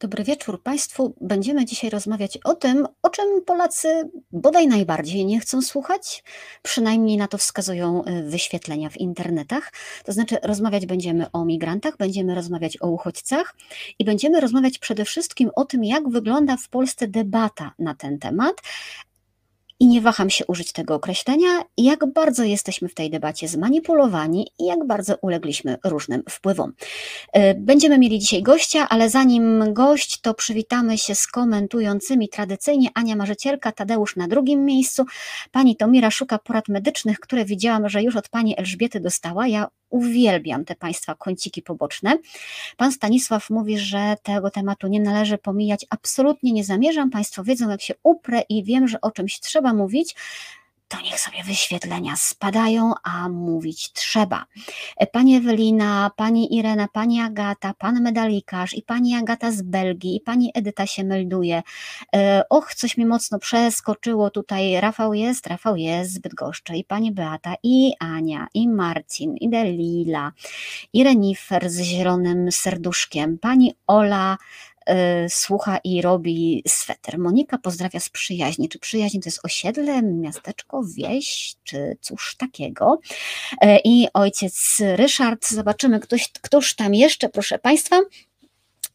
Dobry wieczór Państwu. Będziemy dzisiaj rozmawiać o tym, o czym Polacy bodaj najbardziej nie chcą słuchać, przynajmniej na to wskazują y, wyświetlenia w internetach. To znaczy, rozmawiać będziemy o migrantach, będziemy rozmawiać o uchodźcach i będziemy rozmawiać przede wszystkim o tym, jak wygląda w Polsce debata na ten temat, i nie waham się użyć tego określenia, jak bardzo jesteśmy w tej debacie zmanipulowani i jak bardzo ulegliśmy różnym wpływom. E, będziemy mieli dzisiaj gościa, ale zanim gość, to przywitamy się z komentującymi tradycyjnie Ania Marzycielka, Tadeusz na drugim miejscu. Pani Tomira szuka porad medycznych, które widziałam, że już od pani Elżbiety dostała. Ja uwielbiam te Państwa kąciki poboczne. Pan Stanisław mówi, że tego tematu nie należy pomijać. Absolutnie nie zamierzam. Państwo wiedzą, jak się uprę i wiem, że o czymś trzeba mówić to niech sobie wyświetlenia spadają, a mówić trzeba. Pani Ewelina, pani Irena, pani Agata, pan medalikarz i pani Agata z Belgii i pani Edyta się melduje. E, och, coś mi mocno przeskoczyło tutaj. Rafał jest, Rafał jest z Bydgoszczy i pani Beata i Ania i Marcin i Delila i Renifer z zielonym serduszkiem, pani Ola słucha i robi sweter. Monika pozdrawia z przyjaźni. Czy przyjaźń to jest osiedle, miasteczko, wieś, czy cóż takiego? Y, I ojciec Ryszard, zobaczymy, ktoś, któż tam jeszcze, proszę Państwa.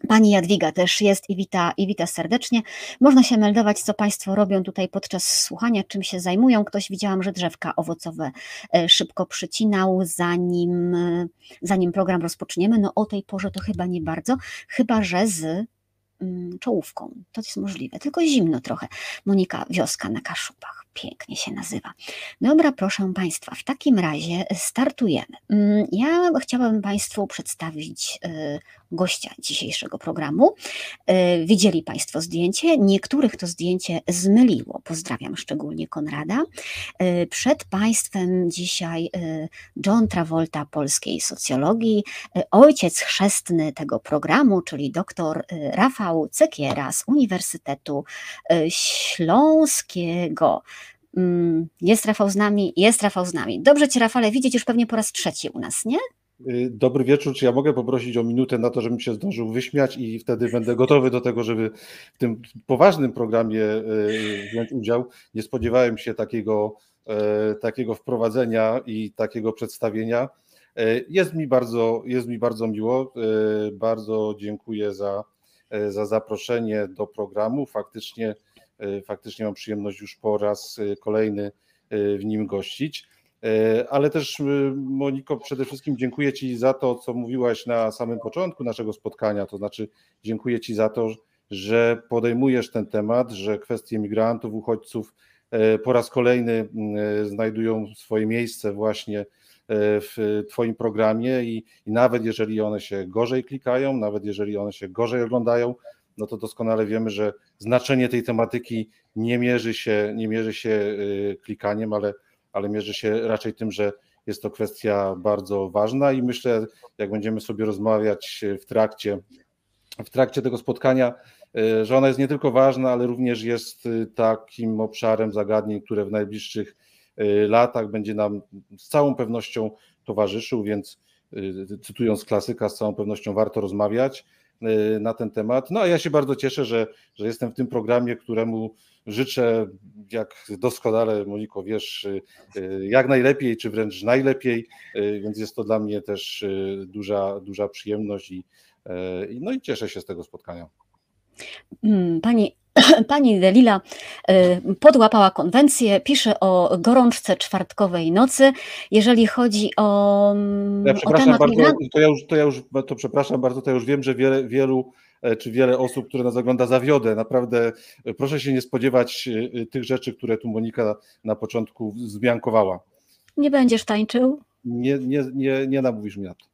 Pani Jadwiga też jest i wita, i wita serdecznie. Można się meldować, co Państwo robią tutaj podczas słuchania, czym się zajmują. Ktoś widziałam, że drzewka owocowe y, szybko przycinał, zanim, zanim program rozpoczniemy. No o tej porze to chyba nie bardzo, chyba że z czołówką. To jest możliwe, tylko zimno trochę. Monika Wioska na Kaszubach. Pięknie się nazywa. Dobra, proszę Państwa, w takim razie startujemy. Mm, ja chciałabym Państwu przedstawić y, gościa dzisiejszego programu. Y, widzieli Państwo zdjęcie, niektórych to zdjęcie zmyliło. Pozdrawiam szczególnie Konrada. Y, przed Państwem dzisiaj John Travolta polskiej socjologii, ojciec chrzestny tego programu, czyli dr Rafał Cekiera z Uniwersytetu Śląskiego. Mm, jest Rafał z nami, jest Rafał z nami. Dobrze Cię, Rafale, widzieć już pewnie po raz trzeci u nas, nie? Y, dobry wieczór. Czy ja mogę poprosić o minutę na to, żebym się zdążył wyśmiać i wtedy będę gotowy do tego, żeby w tym poważnym programie y, wziąć udział. Nie spodziewałem się takiego, e, takiego wprowadzenia i takiego przedstawienia. E, jest mi bardzo, jest mi bardzo miło. E, bardzo dziękuję za, za zaproszenie do programu. Faktycznie faktycznie mam przyjemność już po raz e, kolejny e, w nim gościć. Ale też Moniko, przede wszystkim dziękuję Ci za to, co mówiłaś na samym początku naszego spotkania. To znaczy, dziękuję Ci za to, że podejmujesz ten temat, że kwestie migrantów, uchodźców po raz kolejny znajdują swoje miejsce właśnie w Twoim programie i, i nawet jeżeli one się gorzej klikają, nawet jeżeli one się gorzej oglądają, no to doskonale wiemy, że znaczenie tej tematyki nie mierzy się, nie mierzy się y, klikaniem, ale, ale mierzy się raczej tym, że jest to kwestia bardzo ważna i myślę, jak będziemy sobie rozmawiać w trakcie, w trakcie tego spotkania, y, że ona jest nie tylko ważna, ale również jest y, takim obszarem zagadnień, które w najbliższych latach będzie nam z całą pewnością towarzyszył, więc cytując klasyka, z całą pewnością warto rozmawiać. Y, na ten temat. No a ja się bardzo cieszę, że, że jestem w tym programie, któremu życzę, jak doskonale Moniko wiesz, y, y, jak najlepiej, czy wręcz najlepiej, więc jest to dla mnie też duża, duża przyjemność i, no i cieszę się z tego spotkania. Mm, pani Pani Delila y, podłapała konwencję, pisze o gorączce czwartkowej nocy. Jeżeli chodzi o, mm, ja o temat bardzo, to ja już, to ja już to przepraszam bardzo, to ja już wiem, że wiele, wielu e, czy wiele osób, które nas ogląda, zawiodę. Naprawdę e, proszę się nie spodziewać e, tych rzeczy, które tu Monika na początku zmiankowała. Nie będziesz tańczył? Nie, nie, nie, nie namówisz mnie na to.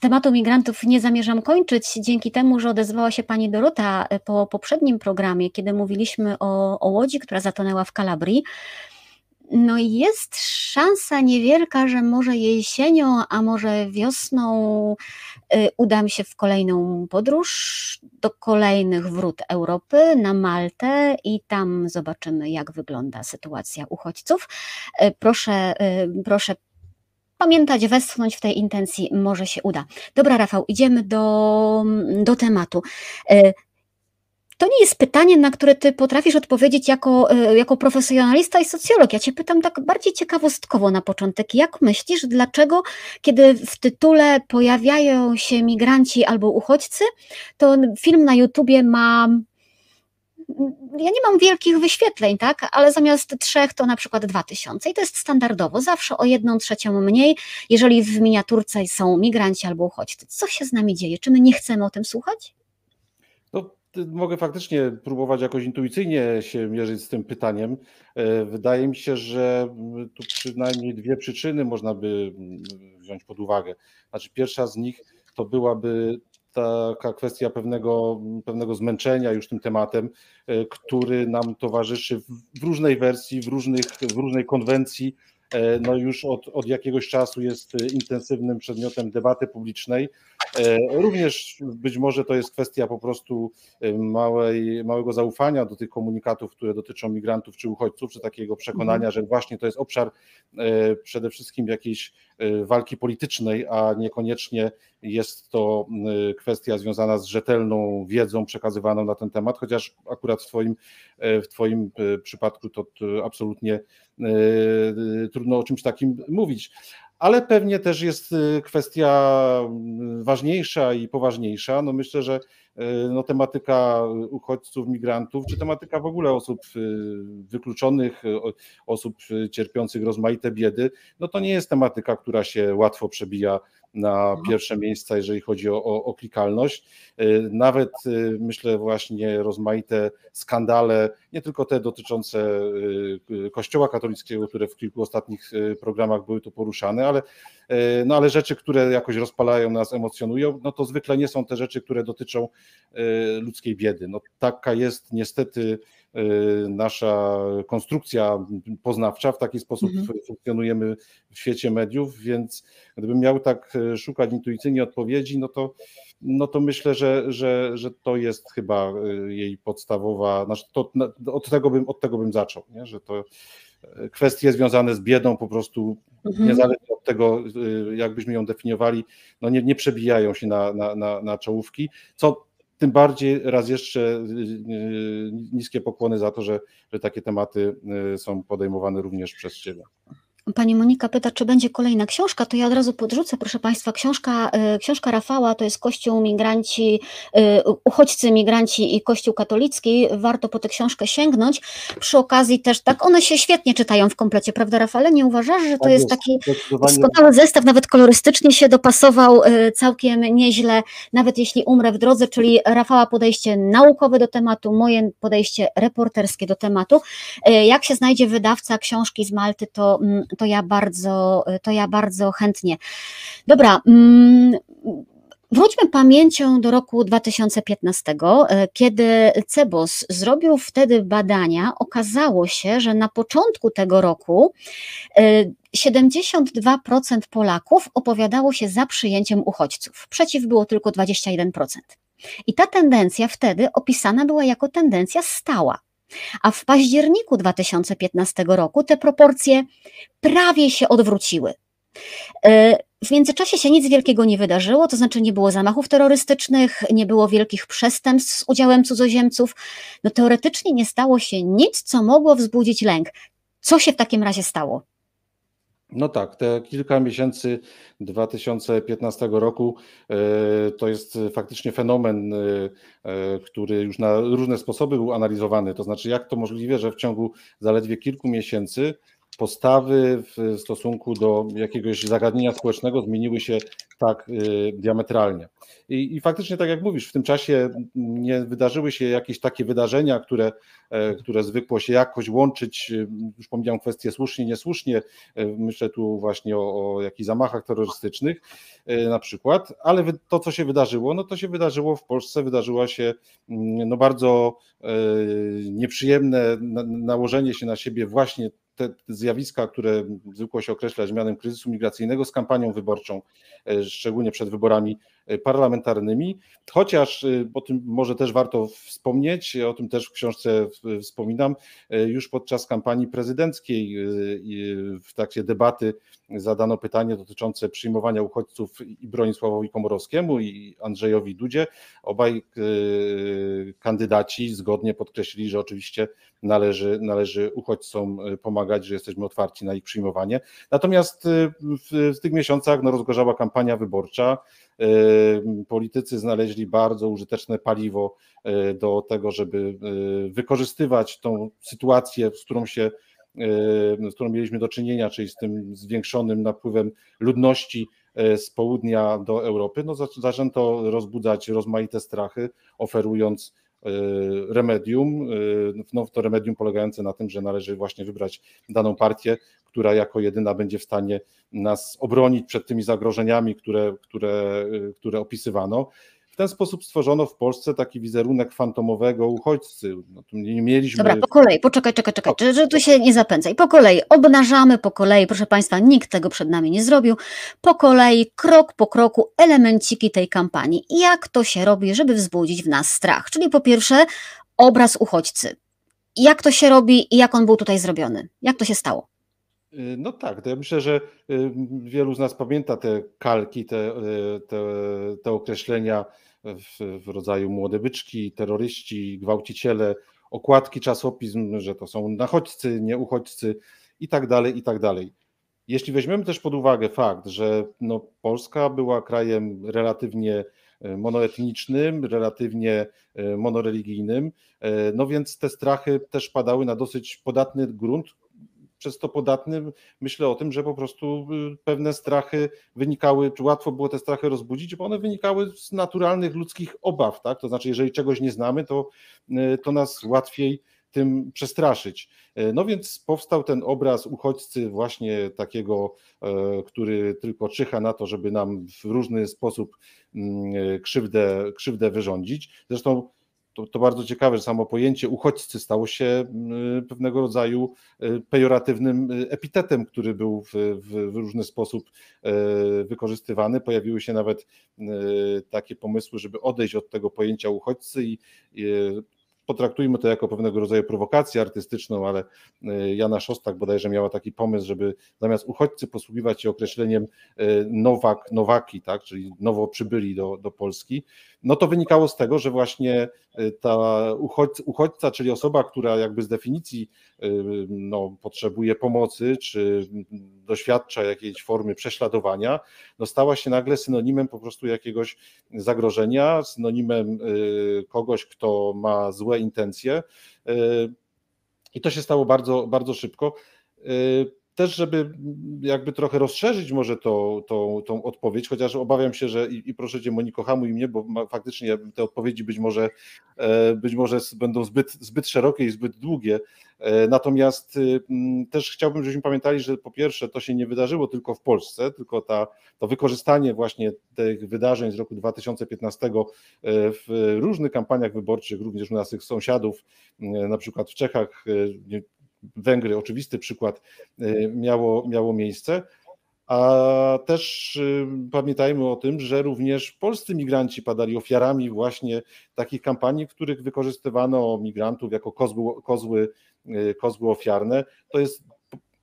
Tematu migrantów nie zamierzam kończyć, dzięki temu, że odezwała się pani Dorota e, po poprzednim programie, kiedy mówiliśmy o, o łodzi, która zatonęła w Kalabrii. No i jest szansa niewielka, że może jesienią, a może wiosną e, udam się w kolejną podróż do kolejnych wrót Europy, na Maltę i tam zobaczymy, jak wygląda sytuacja uchodźców. E, proszę, proszę pamiętać, westchnąć w tej intencji, może się uda. Dobra, Rafał, idziemy do, do tematu. E, to nie jest pytanie, na które ty potrafisz odpowiedzieć jako, e, jako profesjonalista i socjolog. Ja cię pytam tak bardziej ciekawostkowo na początek. Jak myślisz, dlaczego, kiedy w tytule pojawiają się migranci albo uchodźcy, to film na YouTubie ma ja nie mam wielkich wyświetleń, tak, ale zamiast trzech to na przykład dwa tysiące i to jest standardowo, zawsze o jedną trzecią mniej, jeżeli w miniaturce są migranci albo uchodźcy. Co się z nami dzieje? Czy my nie chcemy o tym słuchać? No, mogę faktycznie próbować jakoś intuicyjnie się mierzyć z tym pytaniem. E, wydaje mi się, że tu przynajmniej dwie przyczyny można by wziąć pod uwagę. Znaczy, pierwsza z nich to byłaby taka kwestia pewnego, pewnego zmęczenia już tym tematem, e, który nam towarzyszy w różnej wersji, w, różnych, w różnej konwencji. E, no już od, od jakiegoś czasu jest intensywnym przedmiotem debaty publicznej. E, również być może to jest kwestia po prostu małej, małego zaufania do tych komunikatów, które dotyczą migrantów czy uchodźców, czy takiego przekonania, mhm. że właśnie to jest obszar przede wszystkim jakiejś walki politycznej, a niekoniecznie jest to y, kwestia związana z rzetelną wiedzą przekazywaną na ten temat, chociaż akurat w Twoim, e, w twoim przypadku to absolutnie trudno o czymś takim mówić. Ale pewnie też jest kwestia ważniejsza i poważniejsza. No myślę, że no tematyka uchodźców, migrantów, czy tematyka w ogóle osób wykluczonych, osób cierpiących rozmaite biedy, no to nie jest tematyka, która się łatwo przebija na mhm. pierwsze miejsca, jeżeli chodzi o, o, o klikalność. Y, nawet y, myślę właśnie rozmaite skandale, nie tylko te dotyczące y, Kościoła katolickiego, które w kilku ostatnich programach były tu poruszane, ale, no ale rzeczy, które jakoś rozpalają nas, emocjonują, no to zwykle nie są te rzeczy, które dotyczą ludzkiej biedy. No taka jest niestety nasza konstrukcja poznawcza, w taki sposób mhm. funkcjonujemy w świecie mediów, więc gdybym miał tak y, szukać intuicyjnie odpowiedzi, no to, no to myślę, że, że, że to jest chyba y, jej podstawowa, znaczy to, od, tego bym, od tego bym zaczął, nie? że to kwestie związane z biedą po prostu mhm. niezależnie od tego, jakbyśmy ją definiowali, no nie, nie przebijają się na, na, na, na czołówki, co tym bardziej raz jeszcze y, y, niskie pokłony za to, że, że takie tematy y, są podejmowane również przez Ciebie. Pani Monika pyta, czy będzie kolejna książka, to ja od razu podrzucę, proszę Państwa, książka, e, książka Rafała to jest Kościół migranci, e, uchodźcy migranci i Kościół katolicki, warto po tę książkę sięgnąć, przy okazji też tak, one się świetnie czytają w komplecie, prawda Rafale, nie uważasz, że to tak jest, taki doskonały zestaw, nawet kolorystycznie się dopasował e, całkiem nieźle, nawet jeśli umrę w drodze, czyli Rafała podejście naukowe do tematu, moje podejście reporterskie do tematu, jak się znajdzie wydawca książki z Malty, to mm, to ja bardzo, to ja bardzo chętnie. Dobra. Mm, wróćmy pamięcią do roku 2015, e, kiedy Cebos zrobił wtedy badania. Okazało się, że na początku tego roku 72% e, Polaków opowiadało się za przyjęciem uchodźców. Przeciw było tylko 21%. I ta tendencja wtedy opisana była jako tendencja stała. A w październiku 2015 roku te proporcje prawie się odwróciły. E, w międzyczasie się nic wielkiego nie wydarzyło, to znaczy nie było zamachów terrorystycznych, nie było wielkich przestępstw z udziałem cudzoziemców. No teoretycznie nie stało się nic, co mogło wzbudzić lęk. Co się w takim razie stało? No tak, te kilka miesięcy 2015 roku e, to jest faktycznie fenomen, e, e, który już na różne sposoby był analizowany. To znaczy, jak to możliwe, że w ciągu zaledwie kilku miesięcy postawy w stosunku do jakiegoś zagadnienia społecznego zmieniły się tak y, diametralnie. I, I, faktycznie, tak jak mówisz, w tym czasie nie wydarzyły się jakieś takie wydarzenia, które, e, które zwykło się jakoś łączyć. Y, już pomijam kwestie słusznie, niesłusznie. E, myślę tu właśnie o, o jakichś zamachach terrorystycznych e, na przykład, ale to, co się wydarzyło, no to się wydarzyło w Polsce, wydarzyło się mm, no bardzo nieprzyjemne nałożenie się na siebie właśnie te zjawiska, które zwykło się określać mianem kryzysu migracyjnego z kampanią wyborczą, e, szczególnie przed wyborami parlamentarnymi, chociaż o tym może też warto wspomnieć, o tym też w książce wspominam, już podczas kampanii prezydenckiej w trakcie debaty zadano pytanie dotyczące przyjmowania uchodźców i Bronisławowi Komorowskiemu i Andrzejowi Dudzie. Obaj kandydaci zgodnie podkreślili, że oczywiście należy, należy uchodźcom pomagać, że jesteśmy otwarci na ich przyjmowanie. Natomiast w, w tych miesiącach no, rozgorzała kampania wyborcza. Politycy znaleźli bardzo użyteczne paliwo do tego, żeby wykorzystywać tą sytuację, z którą się z którą mieliśmy do czynienia, czyli z tym zwiększonym napływem ludności z południa do Europy, no zaczęto rozbudzać rozmaite strachy, oferując remedium, no to remedium polegające na tym, że należy właśnie wybrać daną partię, która jako jedyna będzie w stanie nas obronić przed tymi zagrożeniami, które, które, które opisywano. W ten sposób stworzono w Polsce taki wizerunek fantomowego uchodźcy. No, nie mieliśmy... Dobra, po kolei, poczekaj, czekaj, czekaj, że, że tu się nie zapędzaj. Po kolei, obnażamy po kolei, proszę Państwa, nikt tego przed nami nie zrobił. Po kolei, krok po kroku, elemenciki tej kampanii. Jak to się robi, żeby wzbudzić w nas strach? Czyli po pierwsze, obraz uchodźcy. Jak to się robi i jak on był tutaj zrobiony? Jak to się stało? No tak, to ja myślę, że wielu z nas pamięta te kalki, te, te, te określenia w, w rodzaju młode byczki, terroryści, gwałciciele, okładki czasopism, że to są nachodźcy, nie uchodźcy i tak dalej, i tak dalej. Jeśli weźmiemy też pod uwagę fakt, że no, Polska była krajem relatywnie monoetnicznym, relatywnie monoreligijnym, no więc te strachy też padały na dosyć podatny grunt, przez to podatny, myślę o tym, że po prostu y, pewne strachy wynikały, czy łatwo było te strachy rozbudzić, bo one wynikały z naturalnych ludzkich obaw, tak? To znaczy, jeżeli czegoś nie znamy, to, y, to nas łatwiej tym przestraszyć. Y, no więc powstał ten obraz uchodźcy właśnie takiego, który tylko czyha na to, żeby nam w różny sposób mm, krzywdę, krzywdę wyrządzić. Zresztą to, to, bardzo ciekawe, że samo pojęcie uchodźcy stało się y, pewnego rodzaju y, pejoratywnym y, epitetem, który był w, w, w różny sposób wykorzystywany. Pojawiły się nawet takie pomysły, żeby odejść od tego pojęcia uchodźcy i, i potraktujmy to jako pewnego rodzaju prowokację artystyczną, ale Jana Szostak bodajże miała taki pomysł, żeby zamiast uchodźcy posługiwać się określeniem Nowak, Nowaki, tak, czyli nowo przybyli do, do Polski no to wynikało z tego, że właśnie y, ta uchodźca, czyli osoba, która jakby z definicji y, no, potrzebuje pomocy, czy doświadcza jakiejś formy prześladowania, no stała się nagle synonimem po prostu jakiegoś zagrożenia, synonimem y, kogoś, kto ma złe intencje. I to się stało bardzo, bardzo szybko też, żeby jakby trochę rozszerzyć może to, to, tą odpowiedź, chociaż obawiam się, że i, i proszę cię Moniko, hamuj mnie, bo faktycznie te odpowiedzi być może, e, być może będą zbyt, zbyt szerokie i zbyt długie. E, natomiast y, też chciałbym, żebyśmy pamiętali, że po pierwsze to się nie wydarzyło tylko w Polsce, tylko ta, to wykorzystanie właśnie tych wydarzeń z roku 2015 e, w różnych kampaniach wyborczych, również u naszych sąsiadów, na przykład w Czechach, Węgry, oczywisty przykład, y, miało, miało miejsce. A też y, pamiętajmy o tym, że również polscy migranci padali ofiarami właśnie takich kampanii, w których wykorzystywano migrantów jako kozły, kozły, y, kozły ofiarne. To jest,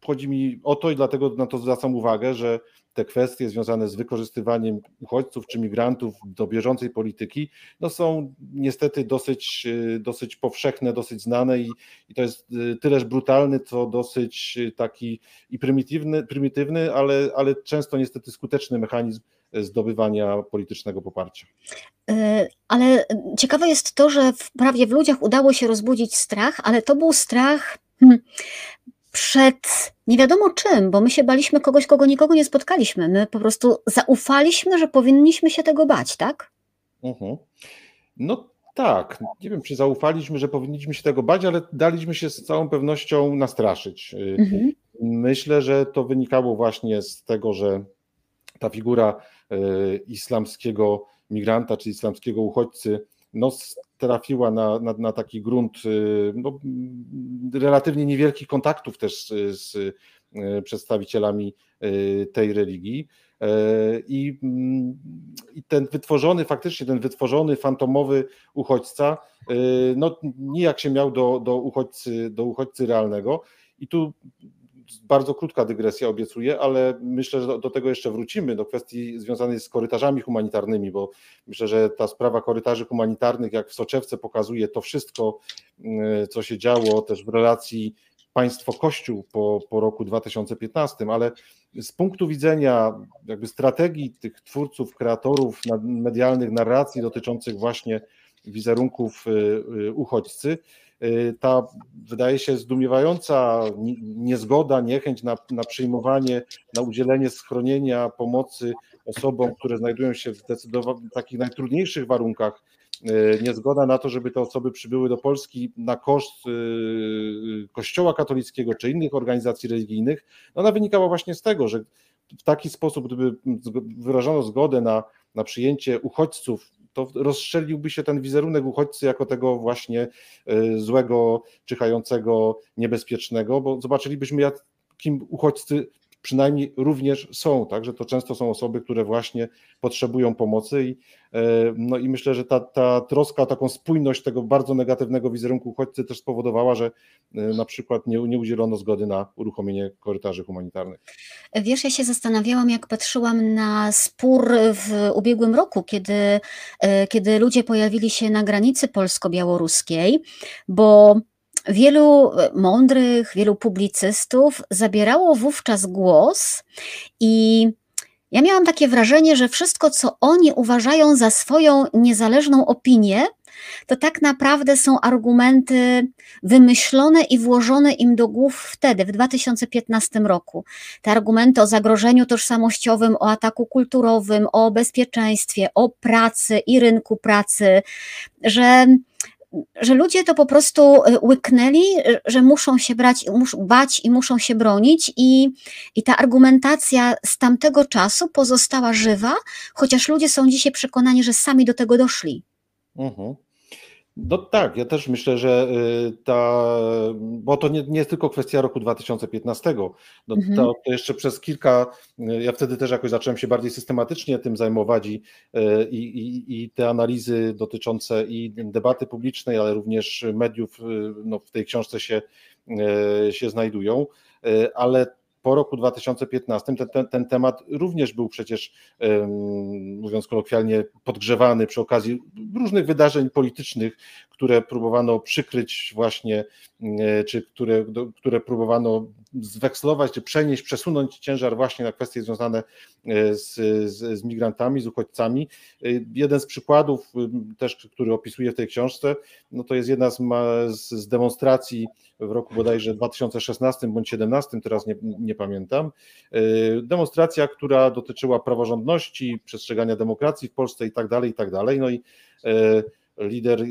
chodzi mi o to i dlatego na to zwracam uwagę, że te kwestie związane z wykorzystywaniem uchodźców czy migrantów do bieżącej polityki no są niestety dosyć, y, dosyć powszechne, dosyć znane i, i to jest y, tyleż brutalny, co dosyć y, taki i prymitywny, prymitywny ale, ale często niestety skuteczny mechanizm zdobywania politycznego poparcia. Ale ciekawe jest to, że prawie w ludziach udało się rozbudzić strach, ale to był strach hmm, przed nie wiadomo czym, bo my się baliśmy kogoś, kogo nikogo nie spotkaliśmy. My po prostu zaufaliśmy, że powinniśmy się tego bać, tak? Uh-huh. No tak. Nie wiem, czy zaufaliśmy, że powinniśmy się tego bać, ale daliśmy się z całą pewnością nastraszyć. Uh-huh. Myślę, że to wynikało właśnie z tego, że ta figura y, islamskiego migranta czy islamskiego uchodźcy no, trafiła na, na, na taki grunt y, no, relatywnie niewielkich kontaktów też z, z y, przedstawicielami y, tej religii. I, mm, I, ten wytworzony, faktycznie ten wytworzony fantomowy uchodźca, no nijak się miał do, do, uchodźcy, do uchodźcy realnego. I tu bardzo krótka dygresja obiecuję, ale myślę, że do, tego jeszcze wrócimy, do kwestii związanej z korytarzami humanitarnymi, bo myślę, że ta sprawa korytarzy humanitarnych, jak w Soczewce pokazuje to wszystko, co się działo też w relacji państwo-kościół po, po roku 2015, ale z punktu widzenia jakby strategii tych twórców, kreatorów medialnych narracji dotyczących właśnie wizerunków y, y, uchodźcy, ta wydaje się zdumiewająca niezgoda, niechęć na, na przyjmowanie, na udzielenie schronienia, pomocy osobom, które znajdują się w takich najtrudniejszych warunkach, niezgoda na to, żeby te osoby przybyły do Polski na koszt Kościoła katolickiego czy innych organizacji religijnych, no ona wynikała właśnie z tego, że w taki sposób, gdyby wyrażono zgodę na, na przyjęcie uchodźców to rozstrzeliłby się ten wizerunek uchodźcy jako tego właśnie e, złego, czyhającego, niebezpiecznego, bo zobaczylibyśmy, jakim uchodźcy przynajmniej również są, także to często są osoby, które właśnie potrzebują pomocy i, e, no i myślę, że ta, ta troska o taką spójność tego bardzo negatywnego wizerunku uchodźcy też spowodowała, że e, na przykład nie, nie udzielono zgody na uruchomienie korytarzy humanitarnych. Wiesz, ja się zastanawiałam, jak patrzyłam na spór w ubiegłym roku, kiedy, e, kiedy ludzie pojawili się na granicy polsko-białoruskiej, bo Wielu e, mądrych, wielu publicystów zabierało wówczas głos i ja miałam takie wrażenie, że wszystko, co oni uważają za swoją niezależną opinię, to tak naprawdę są argumenty wymyślone i włożone im do głów wtedy, w 2015 roku. Te argumenty o zagrożeniu tożsamościowym, o ataku kulturowym, o bezpieczeństwie, o pracy i rynku pracy, że że ludzie to po prostu y, łyknęli, y, że muszą się brać, muszą bać i muszą się bronić, i, i ta argumentacja z tamtego czasu pozostała żywa, chociaż ludzie są dzisiaj przekonani, że sami do tego doszli. Mhm. No tak, ja też myślę, że y, ta, bo to nie, nie jest tylko kwestia roku 2015. No mhm. to, to, jeszcze przez kilka, y, ja wtedy też jakoś zacząłem się bardziej systematycznie tym zajmować i, y, i, i, i te analizy dotyczące i debaty publicznej, ale również mediów no, w tej książce się, się znajdują, ale po roku 2015 ten, ten, ten, temat również był przecież, mówiąc kolokwialnie, podgrzewany przy okazji różnych wydarzeń politycznych, które próbowano przykryć właśnie, e, czy które, które próbowano zwekslować, czy przenieść, przesunąć ciężar właśnie na kwestie związane e, z, z, z migrantami, z uchodźcami. E, jeden z przykładów też, który opisuję w tej książce, no to jest jedna z, z demonstracji w roku bodajże 2016 bądź 2017, teraz nie, nie pamiętam. Demonstracja, która dotyczyła praworządności, przestrzegania demokracji w Polsce i tak dalej, i tak dalej. No i lider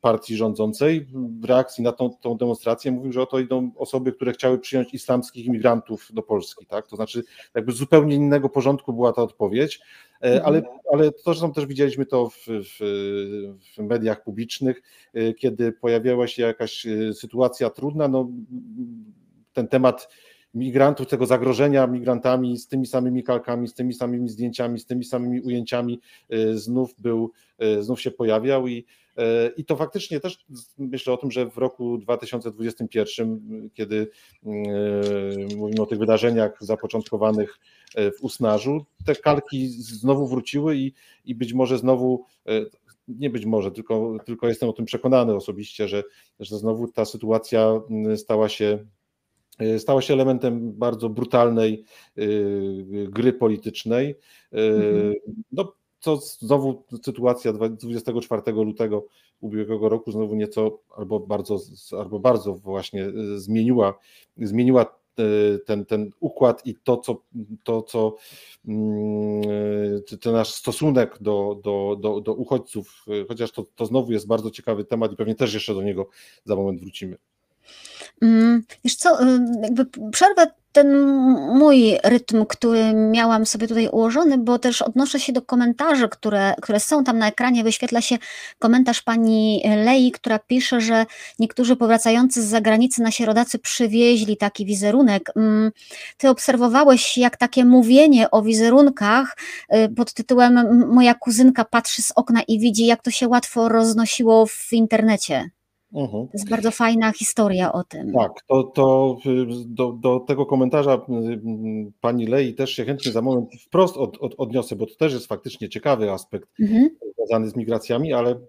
partii rządzącej w reakcji na tą, tą demonstrację mówił, że oto idą osoby, które chciały przyjąć islamskich imigrantów do Polski, tak? To znaczy jakby zupełnie innego porządku była ta odpowiedź, e, mhm. ale, ale to zresztą też widzieliśmy to w, w, w mediach publicznych, e, kiedy pojawiała się jakaś e, sytuacja trudna, no ten temat migrantów, tego zagrożenia migrantami z tymi samymi kalkami, z tymi samymi zdjęciami, z tymi samymi ujęciami y, znów był, y, znów się pojawiał i, y, i to faktycznie też myślę o tym, że w roku 2021, kiedy mówimy o tych wydarzeniach zapoczątkowanych w Usnarzu, te kalki znowu wróciły i, i być może znowu nie być może, tylko, tylko jestem o tym przekonany osobiście, że, że znowu ta sytuacja stała się stała się elementem bardzo brutalnej e, gry politycznej. E, mhm. No, co znowu sytuacja 24 lutego ubiegłego roku znowu nieco albo bardzo, albo bardzo właśnie zmieniła, zmieniła ten, ten układ i to, co, to, co mm, ten nasz stosunek do, do, do, do uchodźców, chociaż to, to znowu jest bardzo ciekawy temat i pewnie też jeszcze do niego za moment wrócimy. Mm, wiesz co, y, jakby przerwę ten mój rytm, który miałam sobie tutaj ułożony, bo też odnoszę się do komentarzy, które, które są tam na ekranie. Wyświetla się komentarz pani Lei, która pisze, że niektórzy powracający z zagranicy nasi rodacy przywieźli taki wizerunek. Mm, ty obserwowałeś, jak takie mówienie o wizerunkach y, pod tytułem Moja kuzynka patrzy z okna i widzi, jak to się łatwo roznosiło w internecie. Mhm. To jest bardzo fajna historia o tym. Tak, to, to do, do tego komentarza pani Lei też się chętnie za moment wprost od, od, odniosę, bo to też jest faktycznie ciekawy aspekt Mhm. związany z migracjami, ale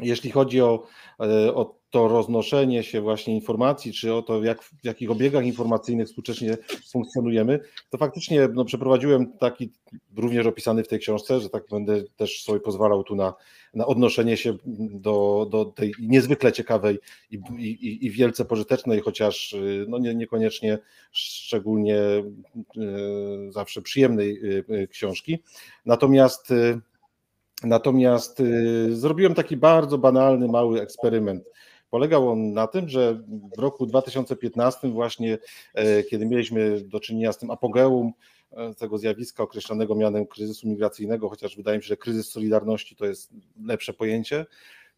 jeśli chodzi o, e, o to roznoszenie się właśnie informacji, czy o to, jak, w jakich obiegach informacyjnych skutecznie funkcjonujemy, to faktycznie no, przeprowadziłem taki, również opisany w tej książce, że tak będę też sobie pozwalał tu na, na odnoszenie się do, do tej niezwykle ciekawej i, i, i wielce pożytecznej, chociaż y, no, nie, niekoniecznie szczególnie y, zawsze przyjemnej książki. Natomiast Natomiast y, zrobiłem taki bardzo banalny, mały eksperyment. Polegał on na tym, że w roku 2015, właśnie e, kiedy mieliśmy do czynienia z tym apogeum e, tego zjawiska określonego mianem kryzysu migracyjnego, chociaż wydaje mi się, że kryzys solidarności to jest lepsze pojęcie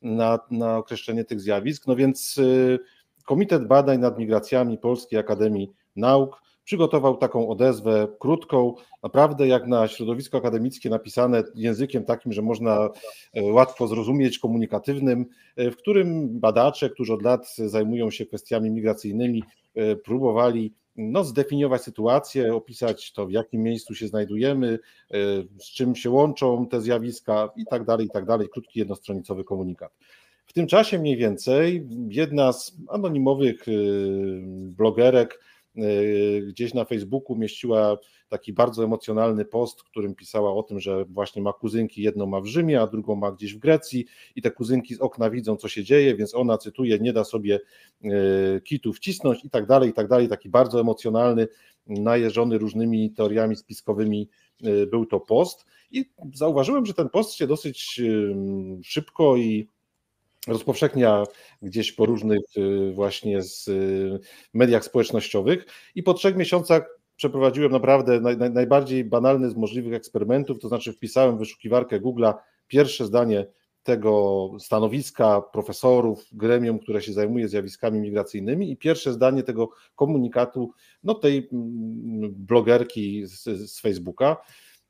na, na określenie tych zjawisk. No więc y, Komitet Badań nad Migracjami Polskiej Akademii Nauk przygotował taką odezwę krótką, naprawdę jak na środowisko akademickie napisane językiem takim, że można e, łatwo zrozumieć, komunikatywnym, e, w którym badacze, którzy od lat zajmują się kwestiami migracyjnymi, e, próbowali no, zdefiniować sytuację, opisać to, w jakim miejscu się znajdujemy, z czym się łączą te zjawiska i tak dalej, i tak dalej. Krótki, jednostronicowy komunikat. W tym czasie mniej więcej jedna z anonimowych blogerek gdzieś na Facebooku mieściła taki bardzo emocjonalny post, w którym pisała o tym, że właśnie ma kuzynki, jedną ma w Rzymie, a drugą ma gdzieś w Grecji i te kuzynki z okna widzą, co się dzieje, więc ona, cytuje, nie da sobie y, kitu wcisnąć i tak dalej, i tak dalej, taki bardzo emocjonalny, najeżony różnymi teoriami spiskowymi y, był to post. I zauważyłem, że ten post się dosyć szybko i rozpowszechnia gdzieś po różnych y, właśnie z y, mediach społecznościowych i po trzech miesiącach przeprowadziłem naprawdę naj, naj, najbardziej banalny z możliwych eksperymentów, to znaczy wpisałem w wyszukiwarkę Google'a pierwsze zdanie tego stanowiska profesorów, gremium, które się zajmuje zjawiskami migracyjnymi i pierwsze zdanie tego komunikatu no tej mm, blogerki z, z Facebooka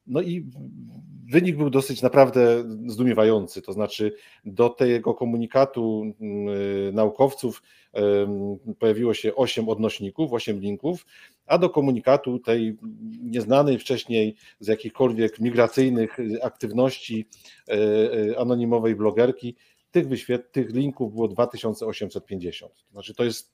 no i wynik był dosyć naprawdę zdumiewający. To znaczy, do tego komunikatu mm, naukowców pojawiło się 8 odnośników, 8 linków, a do komunikatu tej nieznanej wcześniej z jakichkolwiek migracyjnych aktywności e, e, anonimowej blogerki, tych, tych linków było 2850. To znaczy, to jest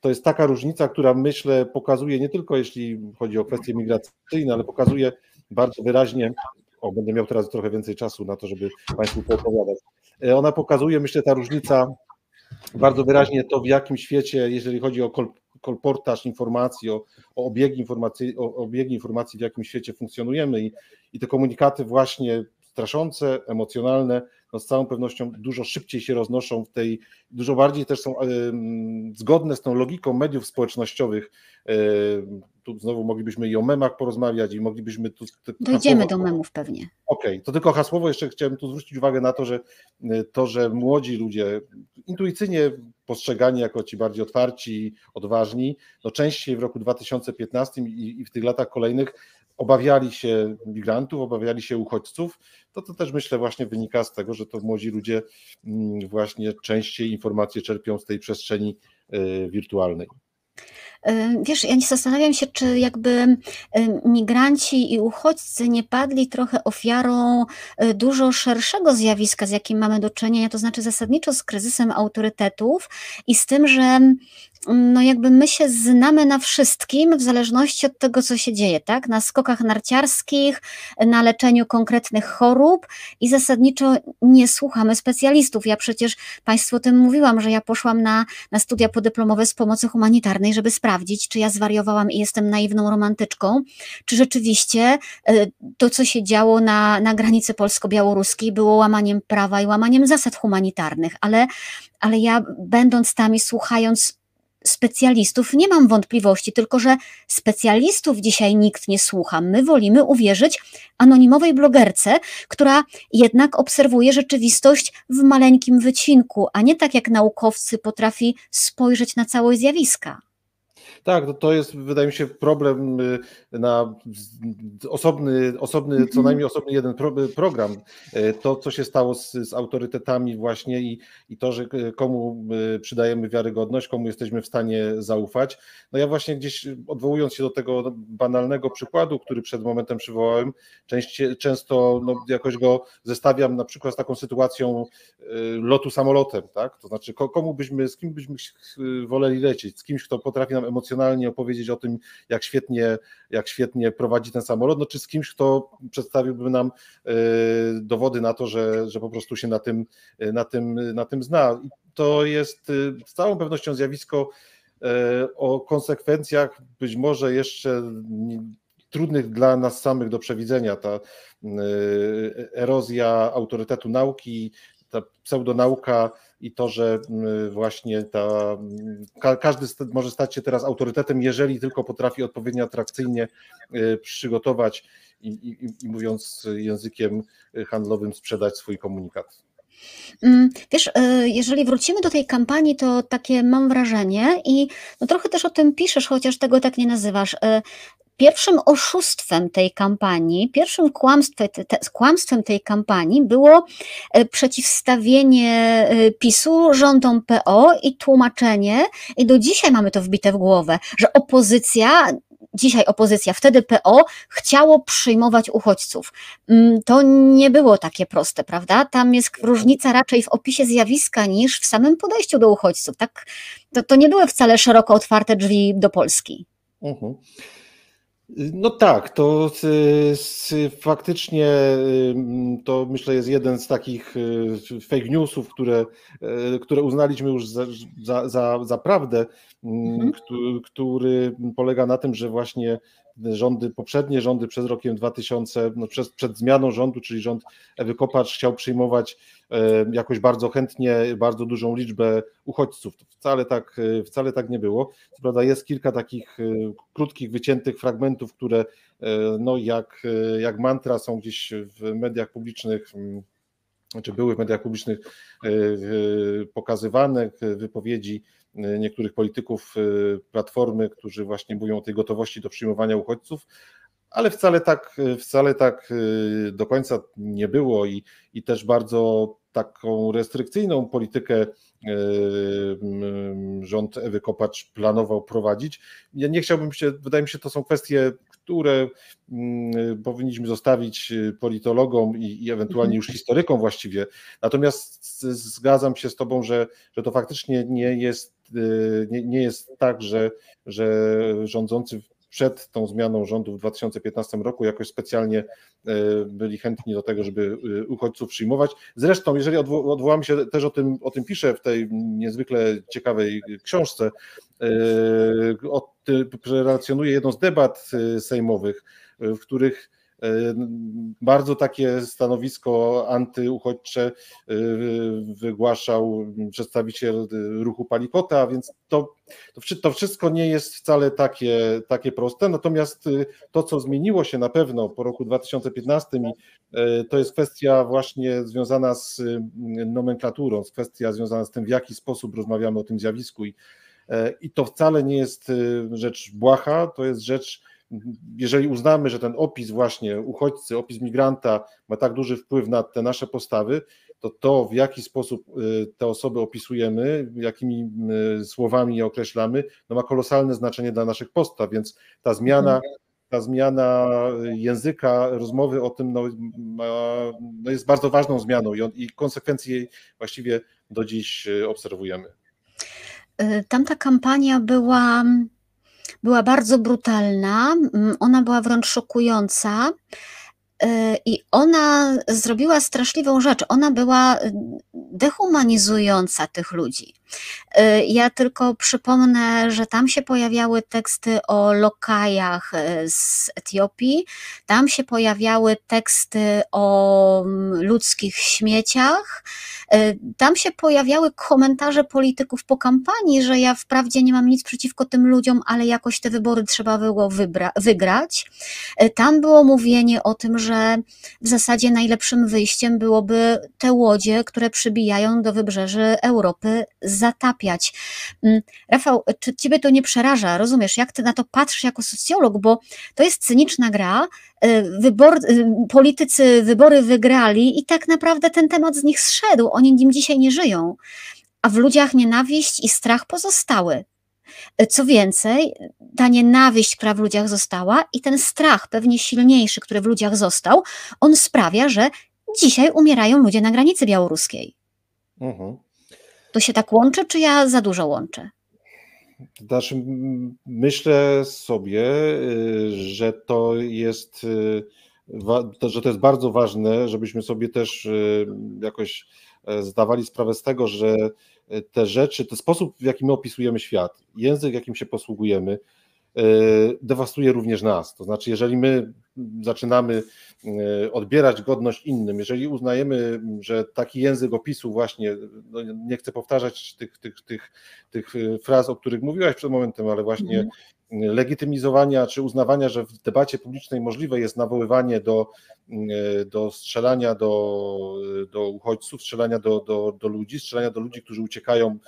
to jest taka różnica, która myślę pokazuje nie tylko jeśli chodzi o kwestie migracyjne, ale pokazuje bardzo wyraźnie, o będę miał teraz trochę więcej czasu na to, żeby Państwu poopowiadać. E, ona pokazuje, myślę, ta różnica bardzo wyraźnie to, w jakim świecie, jeżeli chodzi o kol, kolportaż informacji, o, o, obiegi informacji, o obiegi informacji, w jakim świecie funkcjonujemy i, i te komunikaty właśnie straszące, emocjonalne, no z całą pewnością dużo szybciej się roznoszą w tej, dużo bardziej też są zgodne z tą logiką mediów społecznościowych. Tu znowu moglibyśmy i o memach porozmawiać i moglibyśmy tu... Dojdziemy hasłowo, do memów pewnie. Okej, okay, to tylko hasłowo jeszcze chciałem tu zwrócić uwagę na to, że y, to, że młodzi ludzie intuicyjnie postrzegani jako ci bardziej otwarci, odważni, no częściej w roku 2015 i, i w tych latach kolejnych obawiali się migrantów, obawiali się uchodźców, to to też myślę właśnie wynika z tego, że to młodzi ludzie mm, właśnie częściej informacje czerpią z tej przestrzeni y, wirtualnej. Wiesz, ja nie zastanawiam się, czy jakby migranci i uchodźcy nie padli trochę ofiarą y, dużo szerszego zjawiska, z jakim mamy do czynienia, to znaczy zasadniczo z kryzysem autorytetów i z tym, że no jakby my się znamy na wszystkim w zależności od tego, co się dzieje, tak? Na skokach narciarskich, na leczeniu konkretnych chorób i zasadniczo nie słuchamy specjalistów. Ja przecież Państwu o tym mówiłam, że ja poszłam na, na studia podyplomowe z pomocy humanitarnej, żeby sprawdzić, czy ja zwariowałam i jestem naiwną romantyczką, czy rzeczywiście e, to, co się działo na, na granicy polsko-białoruskiej, było łamaniem prawa i łamaniem zasad humanitarnych, ale, ale ja będąc tam i słuchając specjalistów, nie mam wątpliwości, tylko że specjalistów dzisiaj nikt nie słucha. My wolimy uwierzyć anonimowej blogerce, która jednak obserwuje rzeczywistość w maleńkim wycinku, a nie tak jak naukowcy potrafi spojrzeć na całe zjawiska. Tak, no to jest, wydaje mi się, problem y, na osobny, osobny co Mhm. najmniej osobny jeden pro, program. Y, To, co się stało z, z autorytetami właśnie i, i to, że y, komu y, przydajemy wiarygodność, komu jesteśmy w stanie zaufać. No ja właśnie gdzieś odwołując się do tego banalnego przykładu, który przed momentem przywołałem, częście, często no, jakoś go zestawiam na przykład z taką sytuacją y, lotu samolotem, tak? To znaczy ko- komu byśmy, z kim byśmy y, woleli lecieć, z kimś, kto potrafi nam emocjonalnie opowiedzieć o tym, jak świetnie, jak świetnie prowadzi ten samolot, no czy z kimś, kto przedstawiłby nam y, dowody na to, że, że po prostu się na tym, na tym, na tym zna. I to jest y, z całą pewnością zjawisko y, o konsekwencjach być może jeszcze trudnych dla nas samych do przewidzenia. Ta erozja autorytetu nauki, ta pseudonauka i to, że y, właśnie ta, y, ka, każdy może stać się teraz autorytetem, jeżeli tylko potrafi odpowiednio atrakcyjnie y, przygotować i, i, i mówiąc językiem handlowym sprzedać swój komunikat. Mm, Wiesz, y, jeżeli wrócimy do tej kampanii, to takie mam wrażenie i no trochę też o tym piszesz, chociaż tego tak nie nazywasz. Pierwszym oszustwem tej kampanii, pierwszym kłamstwem, te, kłamstwem tej kampanii było y, przeciwstawienie y, PiSu rządom PO i tłumaczenie, i do dzisiaj mamy to wbite w głowę, że opozycja, dzisiaj opozycja, wtedy PO, chciało przyjmować uchodźców. Mm, To nie było takie proste, prawda? Tam jest różnica raczej w opisie zjawiska niż w samym podejściu do uchodźców. Tak? To, to nie były wcale szeroko otwarte drzwi do Polski. Mhm. No tak, to faktycznie to myślę jest jeden z takich y, fake newsów, które, y, które uznaliśmy już za, za, za, za prawdę, Mhm. mm, któ- który polega na tym, że właśnie rządy, poprzednie rządy przed rokiem 2000, no przed, przed zmianą rządu, czyli rząd Ewy Kopacz chciał przyjmować e, jakoś bardzo chętnie bardzo dużą liczbę uchodźców. To wcale tak, e, wcale tak nie było. Co prawda jest kilka takich e, krótkich, wyciętych fragmentów, które no jak, jak mantra są gdzieś w mediach publicznych, mm, czy były w mediach publicznych pokazywane wypowiedzi niektórych polityków e, Platformy, którzy właśnie mówią o tej gotowości do przyjmowania uchodźców, ale wcale tak, wcale tak e, do końca nie było i, i też bardzo taką restrykcyjną politykę m, rząd Ewy Kopacz planował prowadzić. Ja nie chciałbym się, wydaje mi się, to są kwestie, które mm, powinniśmy zostawić politologom i, i ewentualnie już historykom właściwie. Natomiast zgadzam się z Tobą, że, że to faktycznie nie jest, y, nie, nie jest tak, że, że rządzący przed tą zmianą rządu w 2015 roku jakoś specjalnie y, byli chętni do tego, żeby y, uchodźców przyjmować. Zresztą, jeżeli odwo- odwołamy się, też o tym, o tym piszę w tej niezwykle ciekawej książce, y, relacjonuję jedną z debat y, sejmowych, y, w których y, bardzo takie stanowisko antyuchodźcze y, wygłaszał przedstawiciel ruchu Palikota, więc to, to, wszy- to wszystko nie jest wcale takie, takie proste. Natomiast y, to, co zmieniło się na pewno po roku 2015, i, y, to jest kwestia właśnie związana z y, nomenklaturą, z kwestia związana z tym, w jaki sposób rozmawiamy o tym zjawisku. I, e, i to wcale nie jest rzecz błaha, to jest rzecz, jeżeli uznamy, że ten opis właśnie uchodźcy, opis migranta ma tak duży wpływ na te nasze postawy, to to, w jaki sposób y, te osoby opisujemy, jakimi y, słowami je określamy, no ma kolosalne znaczenie dla naszych postaw, więc ta zmiana, ta zmiana języka, rozmowy o tym no, no jest bardzo ważną zmianą i, on, i konsekwencje jej właściwie do dziś y, obserwujemy. Tamta kampania była, była bardzo brutalna, ona była wręcz szokująca. y, I ona zrobiła straszliwą rzecz. Ona była y, dehumanizująca tych ludzi. Y, ja tylko przypomnę, że tam się pojawiały teksty o lokajach y, z Etiopii, tam się pojawiały teksty o mm, ludzkich śmieciach, y, tam się pojawiały komentarze polityków po kampanii, że ja wprawdzie nie mam nic przeciwko tym ludziom, ale jakoś te wybory trzeba było wygrać. Tam było mówienie o tym, że w zasadzie najlepszym wyjściem byłoby te łodzie, które przybijają do wybrzeży Europy, zatapiać. Mm, Rafał, czy ciebie to nie przeraża? Rozumiesz, jak ty na to patrzysz jako socjolog, bo to jest cyniczna gra, y, Wybor, y, politycy wybory wygrali i tak naprawdę ten temat z nich zszedł, oni nim dzisiaj nie żyją, a w ludziach nienawiść i strach pozostały. Co więcej, ta nienawiść, która w ludziach została i ten strach, pewnie silniejszy, który w ludziach został, on sprawia, że dzisiaj umierają ludzie na granicy białoruskiej. Mhm. To się tak łączy, czy ja za dużo łączę? Znaczy, myślę sobie, y, że to jest, y, że to jest bardzo ważne, żebyśmy sobie też y, jakoś e, zdawali sprawę z tego, że te rzeczy, ten sposób, w jaki my opisujemy świat, język, jakim się posługujemy, e, dewastuje również nas. To znaczy, jeżeli my zaczynamy e, odbierać godność innym, jeżeli uznajemy, że taki język opisu właśnie, no nie chcę powtarzać tych, tych, tych, tych fraz, o których mówiłaś przed momentem, ale właśnie mm legitymizowania czy uznawania, że w debacie publicznej możliwe jest nawoływanie do, e, do strzelania do, do uchodźców, strzelania do, do, do ludzi, strzelania do ludzi, którzy uciekają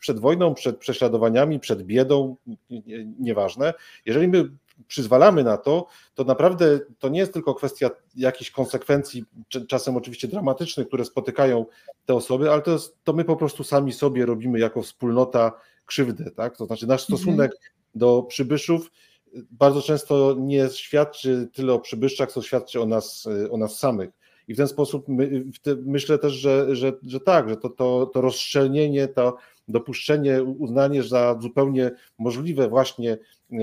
przed wojną, przed prześladowaniami, przed biedą, nieważne. Jeżeli my przyzwalamy na to, to naprawdę to nie jest tylko kwestia jakichś konsekwencji, czasem oczywiście dramatycznych, które spotykają te osoby, ale to, jest, to my po prostu sami sobie robimy jako wspólnota krzywdę, tak? To znaczy nasz stosunek mhm do przybyszów bardzo często nie świadczy tyle o przybyszczach, co świadczy o nas, o nas samych. I w ten sposób my, myślę też, że, że, że tak, że to, to, to rozszczelnienie, to dopuszczenie, uznanie za zupełnie możliwe właśnie e,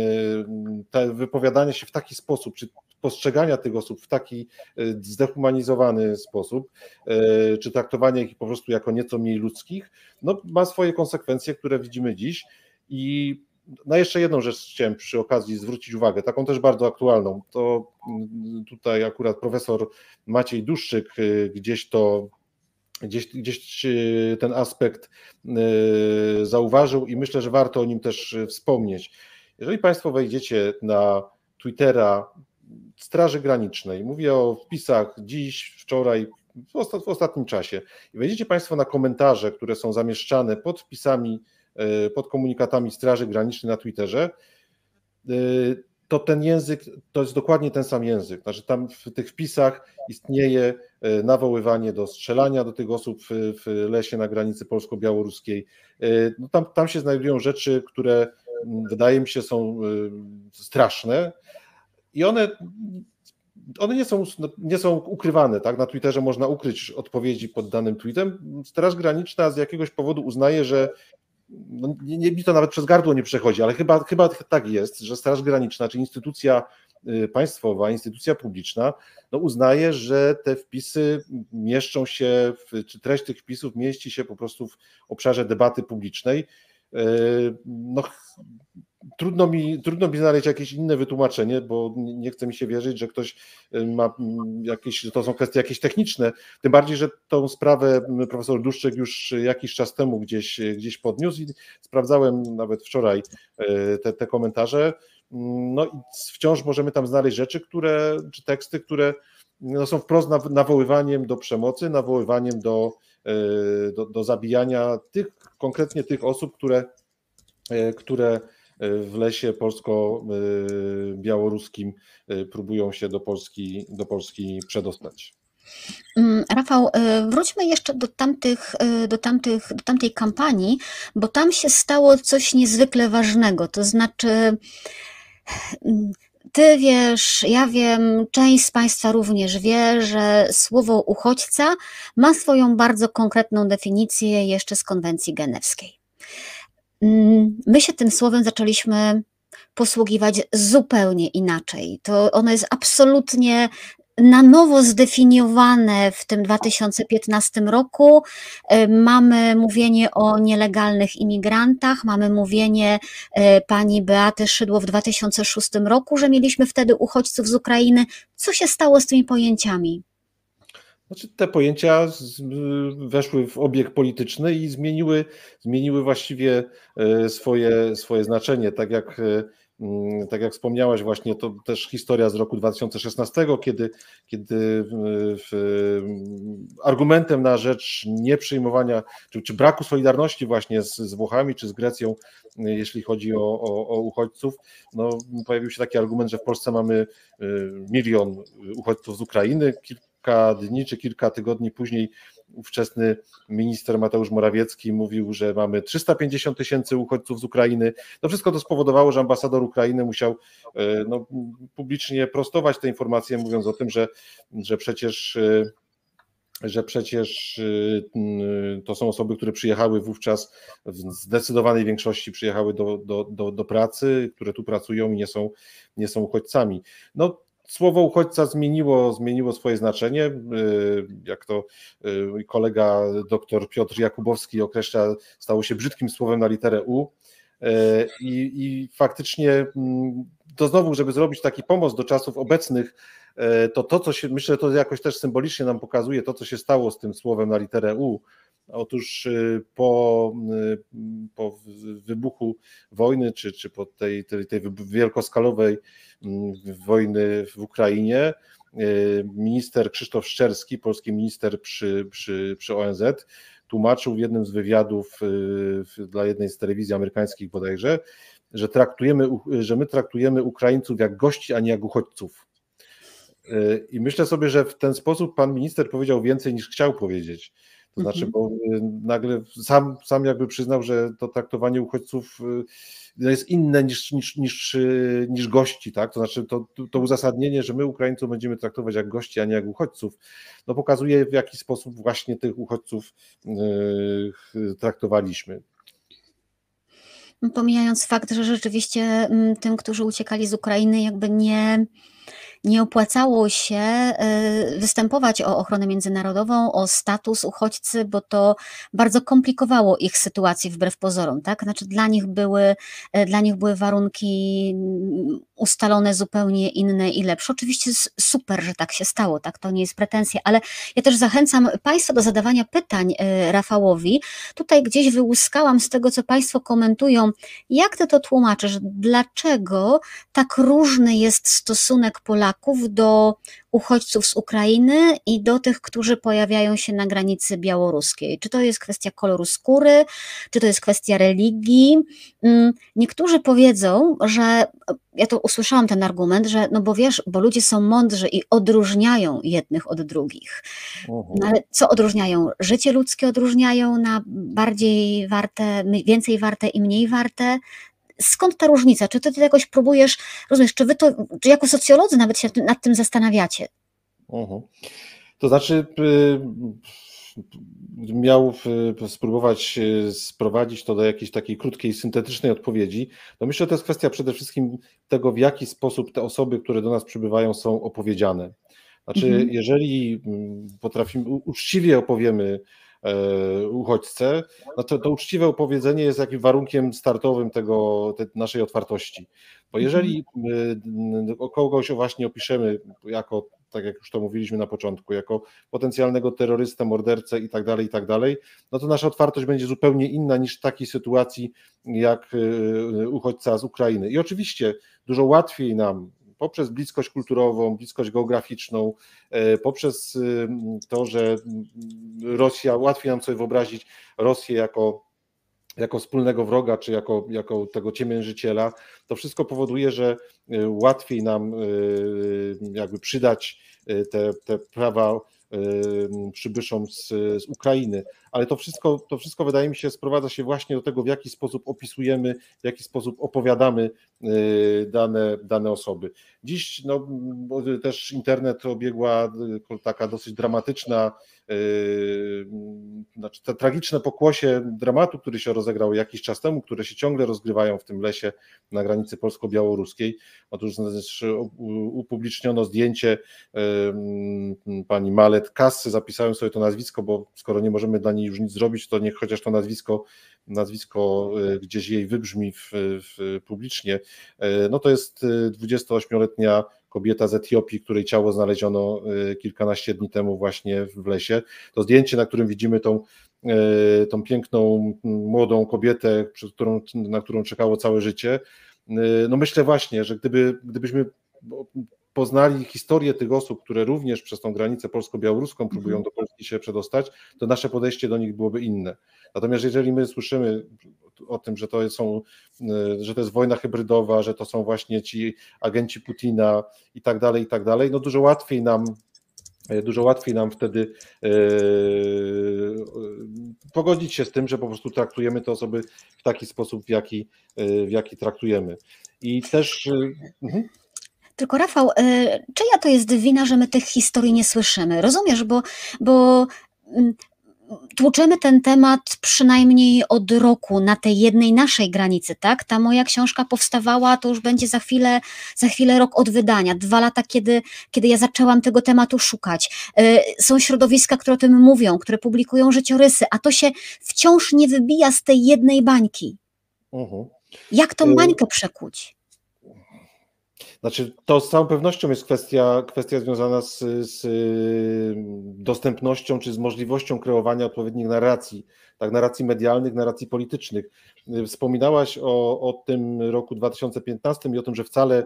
te wypowiadanie się w taki sposób, czy postrzegania tych osób w taki e, zdehumanizowany sposób, e, czy traktowanie ich po prostu jako nieco mniej ludzkich, no, ma swoje konsekwencje, które widzimy dziś. I na jeszcze jedną rzecz chciałem przy okazji zwrócić uwagę, taką też bardzo aktualną. To mm, tutaj akurat profesor Maciej Duszczyk y, gdzieś to gdzieś, gdzieś y, ten aspekt y, zauważył i myślę, że warto o nim też wspomnieć. Jeżeli Państwo wejdziecie na Twittera Straży Granicznej, mówię o wpisach dziś, wczoraj, w, ostatnim czasie, i wejdziecie Państwo na komentarze, które są zamieszczane pod wpisami pod komunikatami Straży Granicznej na Twitterze, e, to ten język to jest dokładnie ten sam język. Znaczy tam w tych wpisach istnieje e, nawoływanie do strzelania do tych osób w lesie na granicy polsko-białoruskiej. No tam, tam się znajdują rzeczy, które wydaje mi się są straszne i one one nie są, nie są ukrywane, tak? Na Twitterze można ukryć odpowiedzi pod danym tweetem. Straż Graniczna z jakiegoś powodu uznaje, że no, nie, nie, mi to nawet przez gardło nie przechodzi, ale chyba, chyba tak jest, że Straż Graniczna, czy instytucja y, państwowa, instytucja publiczna, no uznaje, że te wpisy mieszczą się, w, czy treść tych wpisów mieści się po prostu w obszarze debaty publicznej. Y, no, trudno mi, trudno mi znaleźć jakieś inne wytłumaczenie, bo nie chce mi się wierzyć, że ktoś y, ma jakieś, że to są kwestie jakieś techniczne, tym bardziej, że tą sprawę profesor Duszczyk już jakiś czas temu gdzieś, gdzieś podniósł i sprawdzałem nawet wczoraj y, te, te komentarze, no i wciąż możemy tam znaleźć rzeczy, które, czy teksty, które no są wprost nawoływaniem do przemocy, nawoływaniem do, do, do zabijania tych, konkretnie tych osób, które, które w lesie polsko-białoruskim y, próbują się do Polski, do Polski przedostać. Mm, Rafał, y, wróćmy jeszcze do, tamtych, y, do, tamtych, do tamtej kampanii, bo tam się stało coś niezwykle ważnego. To znaczy, ty wiesz, ja wiem, część z Państwa również wie, że słowo uchodźca ma swoją bardzo konkretną definicję jeszcze z konwencji genewskiej. Mm, my się tym słowem zaczęliśmy posługiwać zupełnie inaczej. To ono jest absolutnie na nowo zdefiniowane w tym 2015 roku. E, mamy mówienie o nielegalnych imigrantach, mamy mówienie e, pani Beaty Szydło w 2006 roku, że mieliśmy wtedy uchodźców z Ukrainy. Co się stało z tymi pojęciami? Znaczy, te pojęcia weszły w obieg polityczny i zmieniły, zmieniły właściwie e, swoje, swoje znaczenie. Tak jak, tak jak wspomniałaś, właśnie to też historia z roku 2016, kiedy, kiedy argumentem na rzecz nieprzyjmowania, czy, czy braku solidarności właśnie z, z Włochami czy z Grecją, jeśli chodzi o, o, o uchodźców, no, pojawił się taki argument, że w Polsce mamy e, milion uchodźców z Ukrainy, kilka dni czy kilka tygodni później ówczesny minister Mateusz Morawiecki mówił, że mamy 350 tysięcy uchodźców z Ukrainy. No wszystko to spowodowało, że ambasador Ukrainy musiał e, no, publicznie prostować te informacje, mówiąc o tym, że, że przecież e, że przecież e, to są osoby, które przyjechały wówczas w zdecydowanej większości przyjechały do, do, do, do pracy, które tu pracują i nie są, nie są uchodźcami. No słowo uchodźca zmieniło, zmieniło swoje znaczenie. Y, jak to y, kolega dr Piotr Jakubowski określa, stało się brzydkim słowem na literę U. Y, I, i faktycznie mm, to znowu, żeby zrobić taki pomost do czasów obecnych, to to, co się, myślę, to jakoś też symbolicznie nam pokazuje to, co się stało z tym słowem na literę U. Otóż po, po wybuchu wojny, czy, czy po tej, tej, tej wielkoskalowej wojny w Ukrainie, minister Krzysztof Szczerski, polski minister przy, przy, przy ONZ, tłumaczył w jednym z wywiadów dla jednej z telewizji amerykańskich bodajże, że traktujemy, że my traktujemy Ukraińców jak gości, a nie jak uchodźców. I myślę sobie, że w ten sposób pan minister powiedział więcej niż chciał powiedzieć. To znaczy, mhm. bo y, nagle sam, sam jakby przyznał, że to traktowanie uchodźców y, jest inne niż, niż, niż, y, niż gości, tak? To znaczy to, to uzasadnienie, że my Ukraińców będziemy traktować jak gości, a nie jak uchodźców, no pokazuje w jaki sposób właśnie tych uchodźców traktowaliśmy. Pomijając fakt, że rzeczywiście mm, tym, którzy uciekali z Ukrainy, jakby nie nie opłacało się y, występować o ochronę międzynarodową, o status uchodźcy, bo to bardzo komplikowało ich sytuację wbrew pozorom, tak? Znaczy dla nich były, y, dla nich były warunki mm, ustalone zupełnie inne i lepsze. Oczywiście super, że tak się stało, tak? To nie jest pretensja, ale ja też zachęcam Państwa do zadawania pytań y, Rafałowi. Tutaj gdzieś wyłuskałam z tego, co Państwo komentują, jak Ty to tłumaczysz, dlaczego tak różny jest stosunek Polaków Polaków do uchodźców z Ukrainy i do tych, którzy pojawiają się na granicy białoruskiej. Czy to jest kwestia koloru skóry, czy to jest kwestia religii? Mm, niektórzy powiedzą, że ja to usłyszałam ten argument, że no bo wiesz, bo ludzie są mądrzy i odróżniają jednych od drugich. No ale co odróżniają? Życie ludzkie odróżniają na bardziej warte, więcej warte i mniej warte, skąd ta różnica? Czy ty, ty jakoś próbujesz, rozumiesz, czy wy to, czy jako socjolodzy nawet się nad tym zastanawiacie? Uh-huh. To znaczy, y, miał spróbować y, sprowadzić to do jakiejś takiej krótkiej, syntetycznej odpowiedzi, to myślę, że to jest kwestia przede wszystkim tego, w jaki sposób te osoby, które do nas przybywają, są opowiedziane. Znaczy, mhm. jeżeli mm, potrafimy, uczciwie opowiemy uchodźcę, no to, to uczciwe opowiedzenie jest jakimś warunkiem startowym tego, tej naszej otwartości. Bo mhm. jeżeli e, kogoś właśnie opiszemy jako, tak jak już to mówiliśmy na początku, jako potencjalnego terrorystę, mordercę i tak dalej, i tak dalej, no to nasza otwartość będzie zupełnie inna niż w takiej sytuacji jak e, uchodźca z Ukrainy. I oczywiście dużo łatwiej nam poprzez bliskość kulturową, bliskość geograficzną, e, poprzez y, to, że Rosja, łatwiej nam sobie wyobrazić Rosję jako jako wspólnego wroga, czy jako, jako tego ciemiężyciela, to wszystko powoduje, że y, łatwiej nam jakby przydać te, te prawa przybyszom z, z Ukrainy. Ale to wszystko, to wszystko wydaje mi się sprowadza się właśnie do tego, w jaki sposób opisujemy, w jaki sposób opowiadamy dane, dane osoby. Dziś no, też internet obiegła taka dosyć dramatyczna, znaczy tragiczne pokłosie dramatu, który się rozegrał jakiś czas temu, które się ciągle rozgrywają w tym lesie na granicy polsko-białoruskiej. Otóż upubliczniono zdjęcie pani Malet Kassy, zapisałem sobie to nazwisko, bo skoro nie możemy dla niej już nic zrobić, to niech chociaż to nazwisko, nazwisko gdzieś jej wybrzmi w, w, publicznie. No to jest 28-letnia kobieta z Etiopii, której ciało znaleziono kilkanaście dni temu właśnie w lesie. To zdjęcie, na którym widzimy tą tą piękną, młodą kobietę, którą, na którą czekało całe życie. No myślę właśnie, że gdyby, gdybyśmy poznali historię tych osób, które również przez tą granicę polsko-białoruską próbują mhm. do Polski się przedostać, to nasze podejście do nich byłoby inne. Natomiast jeżeli my słyszymy o tym, że to są, e, że to jest wojna hybrydowa, że to są właśnie ci agenci Putina i tak dalej, i tak dalej, no dużo łatwiej nam E, dużo łatwiej nam wtedy e, pogodzić się z tym, że po prostu traktujemy te osoby w taki sposób, w jaki, w jaki traktujemy. I też. Mhm. Tylko Rafał, czyja to jest wina, że my tych historii nie słyszymy? Rozumiesz, bo, bo mm, tłuczemy ten temat przynajmniej od roku na tej jednej naszej granicy, tak? Ta moja książka powstawała, to już będzie za chwilę, za chwilę rok od wydania, dwa lata, kiedy, kiedy ja zaczęłam tego tematu szukać. E, są środowiska, które o tym mówią, które publikują życiorysy, a to się wciąż nie wybija z tej jednej bańki. Uh mhm. -huh. Jak tą e, bańkę przekuć? Znaczy, to z całą pewnością jest kwestia, kwestia związana z, z dostępnością czy z możliwością kreowania odpowiednich narracji, tak, narracji medialnych, narracji politycznych. Wspominałaś o, o tym roku 2015 i o tym, że wcale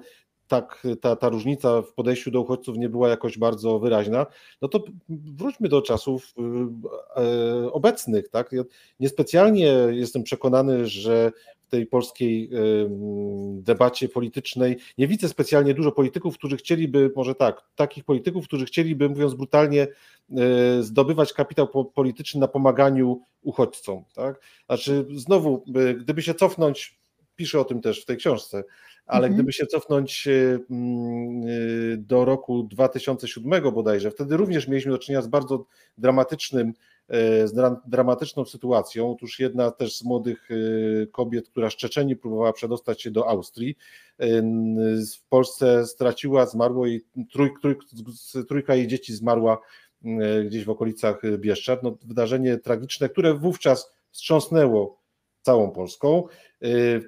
tak ta, ta różnica w podejściu do uchodźców nie była jakoś bardzo wyraźna, no to wróćmy do czasów e, obecnych. Tak? Ja niespecjalnie jestem przekonany, że tej polskiej debacie politycznej nie widzę specjalnie dużo polityków, którzy chcieliby, może tak, takich polityków, którzy chcieliby, mówiąc brutalnie, e, zdobywać kapitał polityczny na pomaganiu uchodźcom. Tak? Znaczy, znowu, gdyby się cofnąć, piszę o tym też w tej książce, ale mhm. gdyby się cofnąć e, do roku 2007 bodajże, wtedy również mieliśmy do czynienia z bardzo dramatycznym E, z dramatyczną sytuacją. Otóż jedna też z młodych e, kobiet, która z Czeczeni próbowała przedostać się do Austrii, e, w Polsce straciła, zmarło i trój, trój, trójka jej dzieci zmarła gdzieś w okolicach Bieszczad. No, wydarzenie tragiczne, które wówczas wstrząsnęło całą Polską.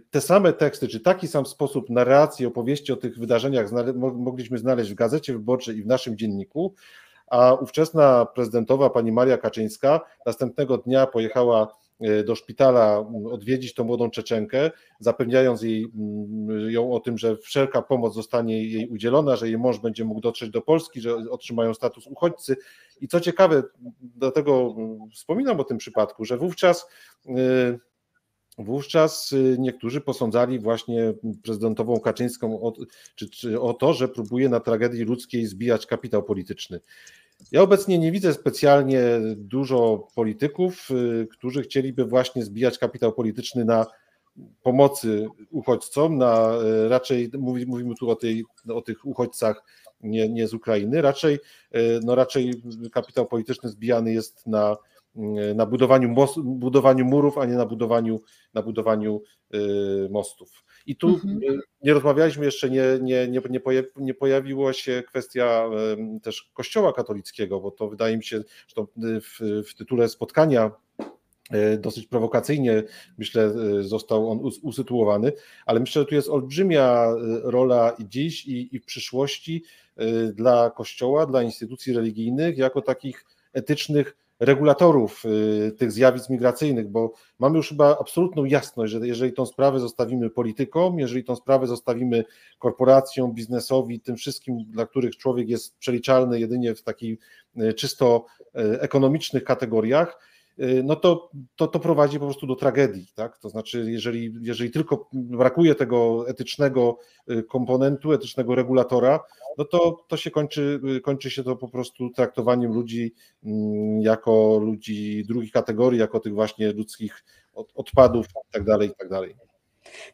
Te same teksty, czy taki sam sposób narracji, opowieści o tych wydarzeniach mogliśmy znaleźć w Gazecie Wyborczej i w naszym dzienniku, a ówczesna prezydentowa pani Maria Kaczyńska następnego dnia pojechała e, do szpitala odwiedzić tą młodą Czeczenkę, zapewniając jej, ją o tym, że wszelka pomoc zostanie jej udzielona, że jej mąż będzie mógł dotrzeć do Polski, że otrzymają status uchodźcy. I co ciekawe, dlatego wspominam o tym przypadku, że wówczas e, Wówczas y, niektórzy posądzali właśnie prezydentową Kaczyńską o, czy, czy o to, że próbuje na tragedii ludzkiej zbijać kapitał polityczny. Ja obecnie nie widzę specjalnie dużo polityków, y, którzy chcieliby właśnie zbijać kapitał polityczny na pomocy uchodźcom, na y, raczej mówimy tu o, tej, o tych uchodźcach nie, nie z Ukrainy, raczej, no raczej kapitał polityczny zbijany jest na na budowaniu, most, budowaniu murów, a nie na budowaniu, na budowaniu y, mostów. I tu mhm. Y, nie rozmawialiśmy jeszcze, nie, nie, nie, nie pojawiła się kwestia też Kościoła katolickiego, bo to wydaje mi się, że to w, w tytule spotkania y, dosyć prowokacyjnie, myślę, został on usytuowany, ale myślę, że tu jest olbrzymia rola i dziś, i, i w przyszłości dla Kościoła, dla instytucji religijnych, jako takich etycznych regulatorów y, tych zjawisk migracyjnych, bo mamy już chyba absolutną jasność, że jeżeli tą sprawę zostawimy politykom, jeżeli tą sprawę zostawimy korporacjom, biznesowi, tym wszystkim, dla których człowiek jest przeliczalny jedynie w takich y, czysto y, ekonomicznych kategoriach, no to, to, to prowadzi po prostu do tragedii. Tak? To znaczy, jeżeli, jeżeli tylko brakuje tego etycznego y, komponentu, etycznego regulatora, no to, to się kończy, y, kończy się to po prostu traktowaniem ludzi mm, jako ludzi drugiej kategorii, jako tych właśnie ludzkich odpadów itd. Tak itd. Tak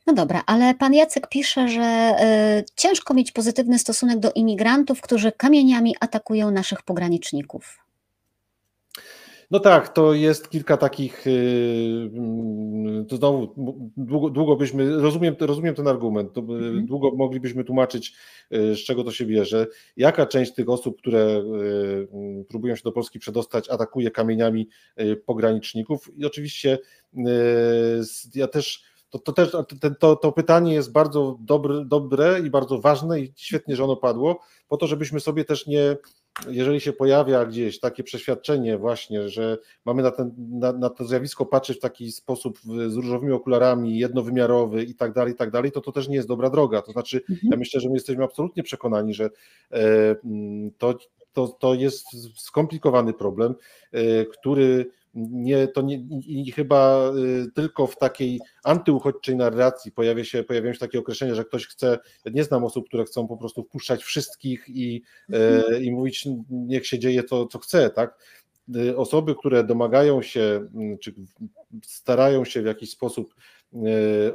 no dobra, ale pan Jacek pisze, że y, ciężko mieć pozytywny stosunek do imigrantów, którzy kamieniami atakują naszych pograniczników. No tak, to jest kilka takich. Yy, to znowu długo, długo byśmy. Rozumiem, rozumiem ten argument. To mhm. Długo moglibyśmy tłumaczyć, yy, z czego to się bierze. Jaka część tych osób, które yy, próbują się do Polski przedostać, atakuje kamieniami pograniczników? I oczywiście ja też. To, to, też, to, to pytanie jest bardzo dobre, dobre i bardzo ważne i świetnie, że ono padło, po to, żebyśmy sobie też nie, jeżeli się pojawia gdzieś takie przeświadczenie właśnie, że mamy na, ten, na, na, to zjawisko patrzeć w taki sposób z różowymi okularami, jednowymiarowy i tak dalej, i tak dalej, to to też nie jest dobra droga. To znaczy, mhm. ja myślę, że my jesteśmy absolutnie przekonani, że e, to, to, to jest skomplikowany problem, e, który nie, to nie, i chyba y, tylko w takiej antyuchodźczej narracji pojawia się, pojawiają się takie określenia, że ktoś chce, ja nie znam osób, które chcą po prostu wpuszczać wszystkich i, mhm. i mówić, niech się dzieje to, co chce, tak? Y, osoby, które domagają się, mm, czy starają się w jakiś sposób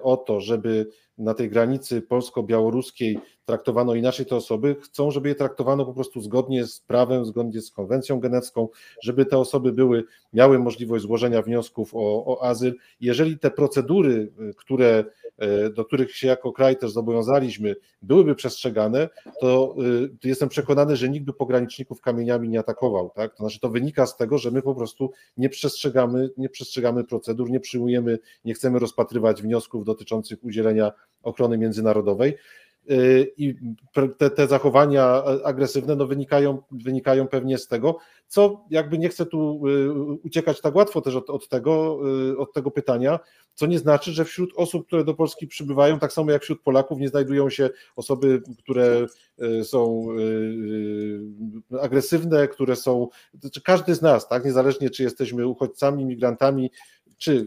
o to, żeby na tej granicy polsko-białoruskiej traktowano inaczej te osoby, chcą, żeby je traktowano po prostu zgodnie z prawem, zgodnie z konwencją genewską, żeby te osoby były, miały możliwość złożenia wniosków o, o azyl. Jeżeli te procedury, które, e, do których się jako kraj też zobowiązaliśmy, byłyby przestrzegane, to, e, to jestem przekonany, że nikt by pograniczników kamieniami nie atakował. Tak? To znaczy to wynika z tego, że my po prostu nie przestrzegamy, nie przestrzegamy procedur, nie przyjmujemy, nie chcemy rozpatrywać wniosków dotyczących udzielenia ochrony międzynarodowej. Y, I te, te, zachowania agresywne no wynikają, wynikają pewnie z tego, co jakby nie chcę tu y, uciekać tak łatwo też od, od, tego, y, od tego pytania, co nie znaczy, że wśród osób, które do Polski przybywają, tak samo jak wśród Polaków, nie znajdują się osoby, które są agresywne, które są, znaczy każdy z nas, tak, niezależnie czy jesteśmy uchodźcami, migrantami, czy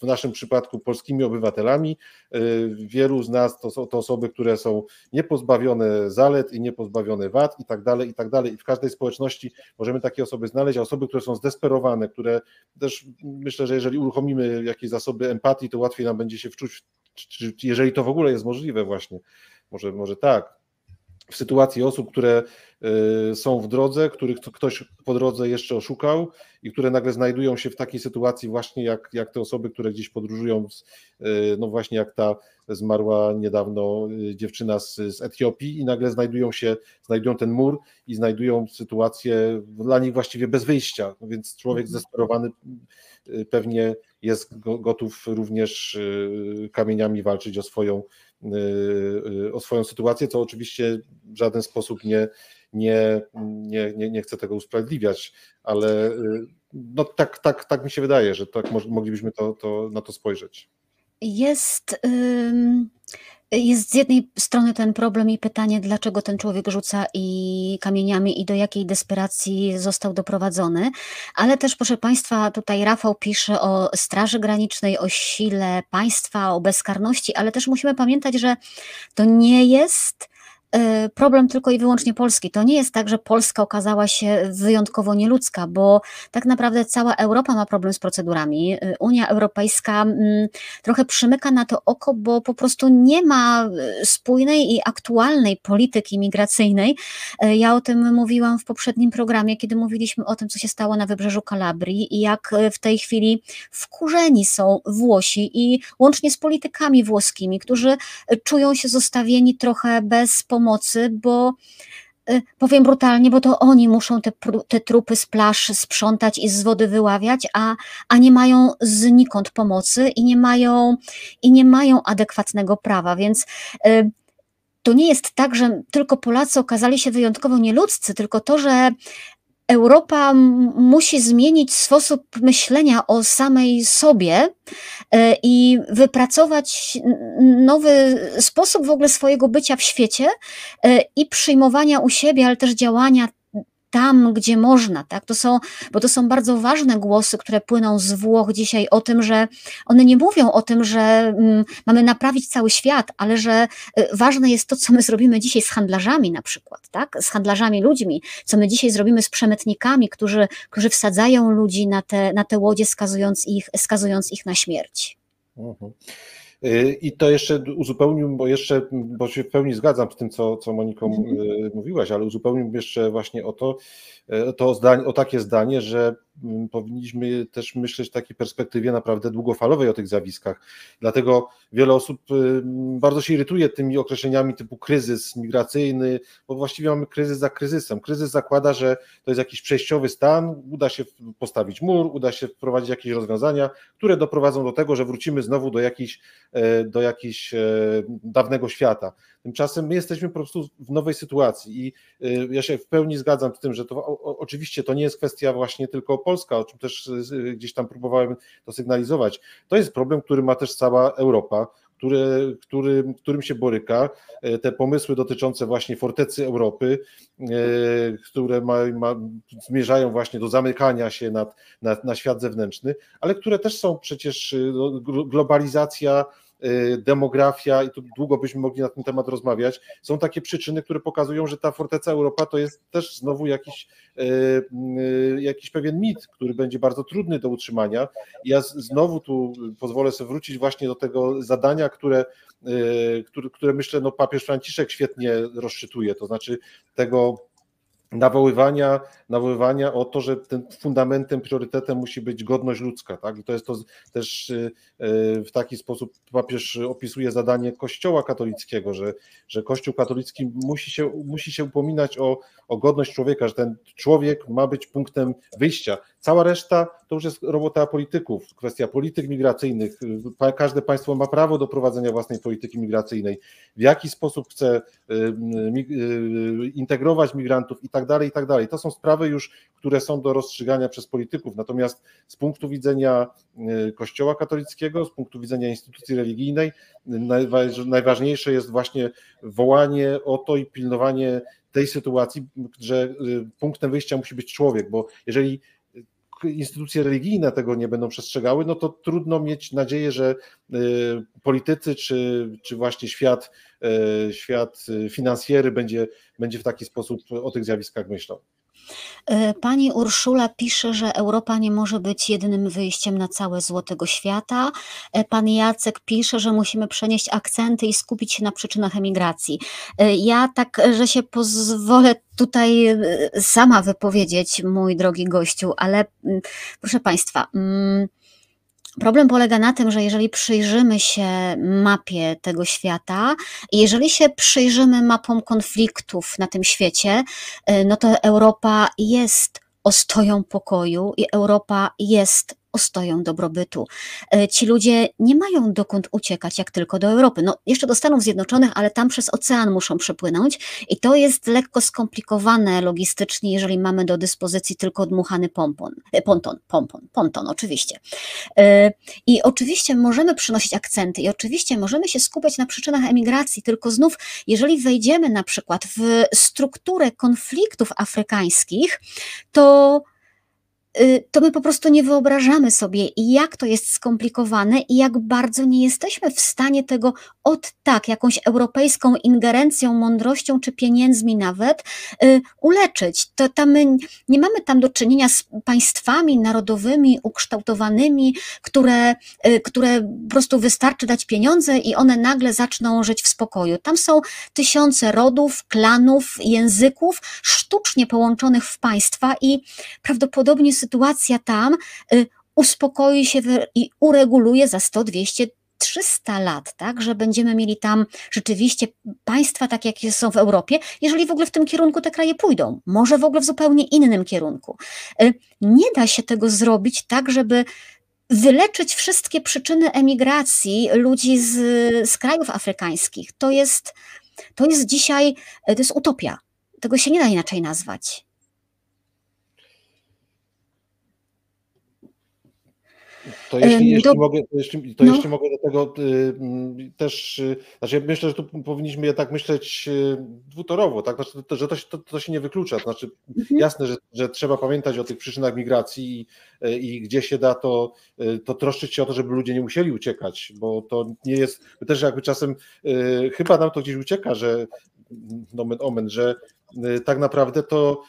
w naszym przypadku polskimi obywatelami. Y, wielu z nas to to osoby, które są niepozbawione zalet i niepozbawione wad i tak dalej, i tak dalej. I w każdej społeczności możemy takie osoby znaleźć, a osoby, które są zdesperowane, które też myślę, że jeżeli uruchomimy jakieś zasoby empatii, to łatwiej nam będzie się wczuć, jeżeli to w ogóle jest możliwe właśnie. Może, może tak, w sytuacji osób, które y, są w drodze, których ktoś po drodze jeszcze oszukał i które nagle znajdują się w takiej sytuacji właśnie jak, jak te osoby, które gdzieś podróżują, y, no właśnie jak ta zmarła niedawno y, dziewczyna z, z Etiopii i nagle znajdują się, znajdują ten mur i znajdują sytuację dla nich właściwie bez wyjścia, no więc człowiek mhm. zdesperowany pewnie jest gotów również kamieniami walczyć o swoją o swoją sytuację, co oczywiście w żaden sposób nie, nie, nie, nie, nie chcę tego usprawiedliwiać, ale y, no tak, tak, tak mi się wydaje, że tak moglibyśmy to, to, na to spojrzeć. Jest. Jest z jednej strony ten problem i pytanie, dlaczego ten człowiek rzuca i kamieniami i do jakiej desperacji został doprowadzony, ale też proszę Państwa, tutaj Rafał pisze o Straży Granicznej, o sile państwa, o bezkarności, ale też musimy pamiętać, że to nie jest problem tylko i wyłącznie Polski. To nie jest tak, że Polska okazała się wyjątkowo nieludzka, bo tak naprawdę cała Europa ma problem z procedurami. Y, Unia Europejska mm, trochę przymyka na to oko, bo po prostu nie ma y, spójnej i aktualnej polityki migracyjnej. Ja o tym mówiłam w poprzednim programie, kiedy mówiliśmy o tym, co się stało na wybrzeżu Kalabrii i jak w tej chwili wkurzeni są Włosi i łącznie z politykami włoskimi, którzy czują się zostawieni trochę bez pomocy pomocy, bo y, powiem brutalnie, bo to oni muszą te, te trupy z plaż sprzątać i z wody wyławiać, a, a nie mają znikąd pomocy i nie mają, i nie mają adekwatnego prawa, więc y, to nie jest tak, że tylko Polacy okazali się wyjątkowo nieludzcy, tylko to, że Europa musi zmienić sposób myślenia o samej sobie e, i wypracować nowy sposób w ogóle swojego bycia w świecie e, i przyjmowania u siebie, ale też działania tam, gdzie można, tak? To są, bo to są bardzo ważne głosy, które płyną z Włoch dzisiaj o tym, że one nie mówią o tym, że mm, mamy naprawić cały świat, ale że y, ważne jest to, co my zrobimy dzisiaj z handlarzami na przykład, tak? Z handlarzami ludźmi, co my dzisiaj zrobimy z przemytnikami, którzy, którzy wsadzają ludzi na te, na te łodzie, skazując ich, skazując ich na śmierć. Mhm. Y, I to jeszcze uzupełnił, bo jeszcze, bo się w pełni zgadzam z tym, co, co Moniko mhm. Y, mówiłaś, ale uzupełnił jeszcze właśnie o to, to zdanie, o takie zdanie, że powinniśmy też myśleć w takiej perspektywie naprawdę długofalowej o tych zjawiskach. Dlatego wiele osób bardzo się irytuje tymi określeniami typu kryzys migracyjny, bo właściwie mamy kryzys za kryzysem. Kryzys zakłada, że to jest jakiś przejściowy stan, uda się postawić mur, uda się wprowadzić jakieś rozwiązania, które doprowadzą do tego, że wrócimy znowu do jakiejś, e, do jakiejś e, dawnego świata. Tymczasem my jesteśmy po prostu w nowej sytuacji i e, ja się w pełni zgadzam z tym, że to oczywiście to nie jest kwestia właśnie tylko Polska, o czym też gdzieś tam próbowałem to sygnalizować. To jest problem, który ma też cała Europa który, który, którym się boryka. Te pomysły dotyczące właśnie fortecy Europy, które ma, ma, zmierzają właśnie do zamykania się nad, na, świat zewnętrzny, ale które też są przecież no, globalizacja Y, demografia i tu długo byśmy mogli na ten temat rozmawiać, są takie przyczyny, które pokazują, że ta forteca Europa to jest też znowu jakiś, y, y, jakiś pewien mit, który będzie bardzo trudny do utrzymania. Ja znowu tu pozwolę sobie wrócić właśnie do tego zadania, które, które myślę, no papież Franciszek świetnie rozczytuje, to znaczy tego nawoływania, nawoływania o to, że tym fundamentem, priorytetem musi być godność ludzka. Tak? I to jest to też y, y, w taki sposób papież opisuje zadanie Kościoła katolickiego, że, że Kościół katolicki musi się, musi się upominać o, o godność człowieka, że ten człowiek ma być punktem wyjścia. Cała reszta to już jest robota polityków, kwestia polityk migracyjnych. Każde państwo ma prawo do prowadzenia własnej polityki migracyjnej. W jaki sposób chce y, integrować migrantów i tak dalej, i tak dalej. To są sprawy już, które są do rozstrzygania przez polityków. Natomiast z punktu widzenia y, Kościoła katolickiego, z punktu widzenia instytucji religijnej, najważniejsze jest właśnie wołanie o to i pilnowanie tej sytuacji, że y, punktem wyjścia musi być człowiek, bo jeżeli instytucje religijne tego nie będą przestrzegały, no to trudno mieć nadzieję, że y, politycy czy, czy właśnie świat, y, świat finansjery będzie, będzie w taki sposób o tych zjawiskach myślał. E, pani Urszula pisze, że Europa nie może być jedynym wyjściem na całe zło tego świata. E, pan Jacek pisze, że musimy przenieść akcenty i skupić się na przyczynach emigracji. E, ja tak, że się pozwolę tutaj sama wypowiedzieć, mój drogi gościu, ale mm, proszę Państwa, mm, Problem polega na tym, że jeżeli przyjrzymy się mapie tego świata i jeżeli się przyjrzymy mapom konfliktów na tym świecie, y, no to Europa jest ostoją pokoju i Europa jest ostoją dobrobytu. E, ci ludzie nie mają dokąd uciekać, jak tylko do Europy. No, jeszcze do Stanów Zjednoczonych, ale tam przez ocean muszą przepłynąć i to jest lekko skomplikowane logistycznie, jeżeli mamy do dyspozycji tylko dmuchany pompon, e, ponton, pompon, ponton, oczywiście. E, I oczywiście możemy przynosić akcenty i oczywiście możemy się skupiać na przyczynach emigracji, tylko znów, jeżeli wejdziemy na przykład w strukturę konfliktów afrykańskich, to to my po prostu nie wyobrażamy sobie, jak to jest skomplikowane i jak bardzo nie jesteśmy w stanie tego od tak, jakąś europejską ingerencją, mądrością czy pieniędzmi nawet y, uleczyć. To tam my nie mamy tam do czynienia z państwami narodowymi, ukształtowanymi, które, y, które po prostu wystarczy dać pieniądze i one nagle zaczną żyć w spokoju. Tam są tysiące rodów, klanów, języków sztucznie połączonych w państwa i prawdopodobnie sytuacja tam y, uspokoi się i ureguluje za 100, 200, 300 lat, tak, że będziemy mieli tam rzeczywiście państwa takie, jakie są w Europie, jeżeli w ogóle w tym kierunku te kraje pójdą, może w ogóle w zupełnie innym kierunku. Y, nie da się tego zrobić tak, żeby wyleczyć wszystkie przyczyny emigracji ludzi z, z krajów afrykańskich. To jest, to jest dzisiaj, to jest utopia. Tego się nie da inaczej nazwać. To jeśli, jeśli, mogę, to jeśli, to no. jeśli mogę do tego y, mm, też, y, znaczy myślę, że tu powinniśmy jednak myśleć y, dwutorowo, tak? Znaczy, to, że to, to, to, się nie wyklucza. Znaczy, mhm. Jasne, że, że trzeba pamiętać o tych przyczynach migracji i, i gdzie się da, to, to troszczyć się o to, żeby ludzie nie musieli uciekać, bo to nie jest, też jakby czasem chyba nam to gdzieś ucieka, że nomen omen, że tak naprawdę to,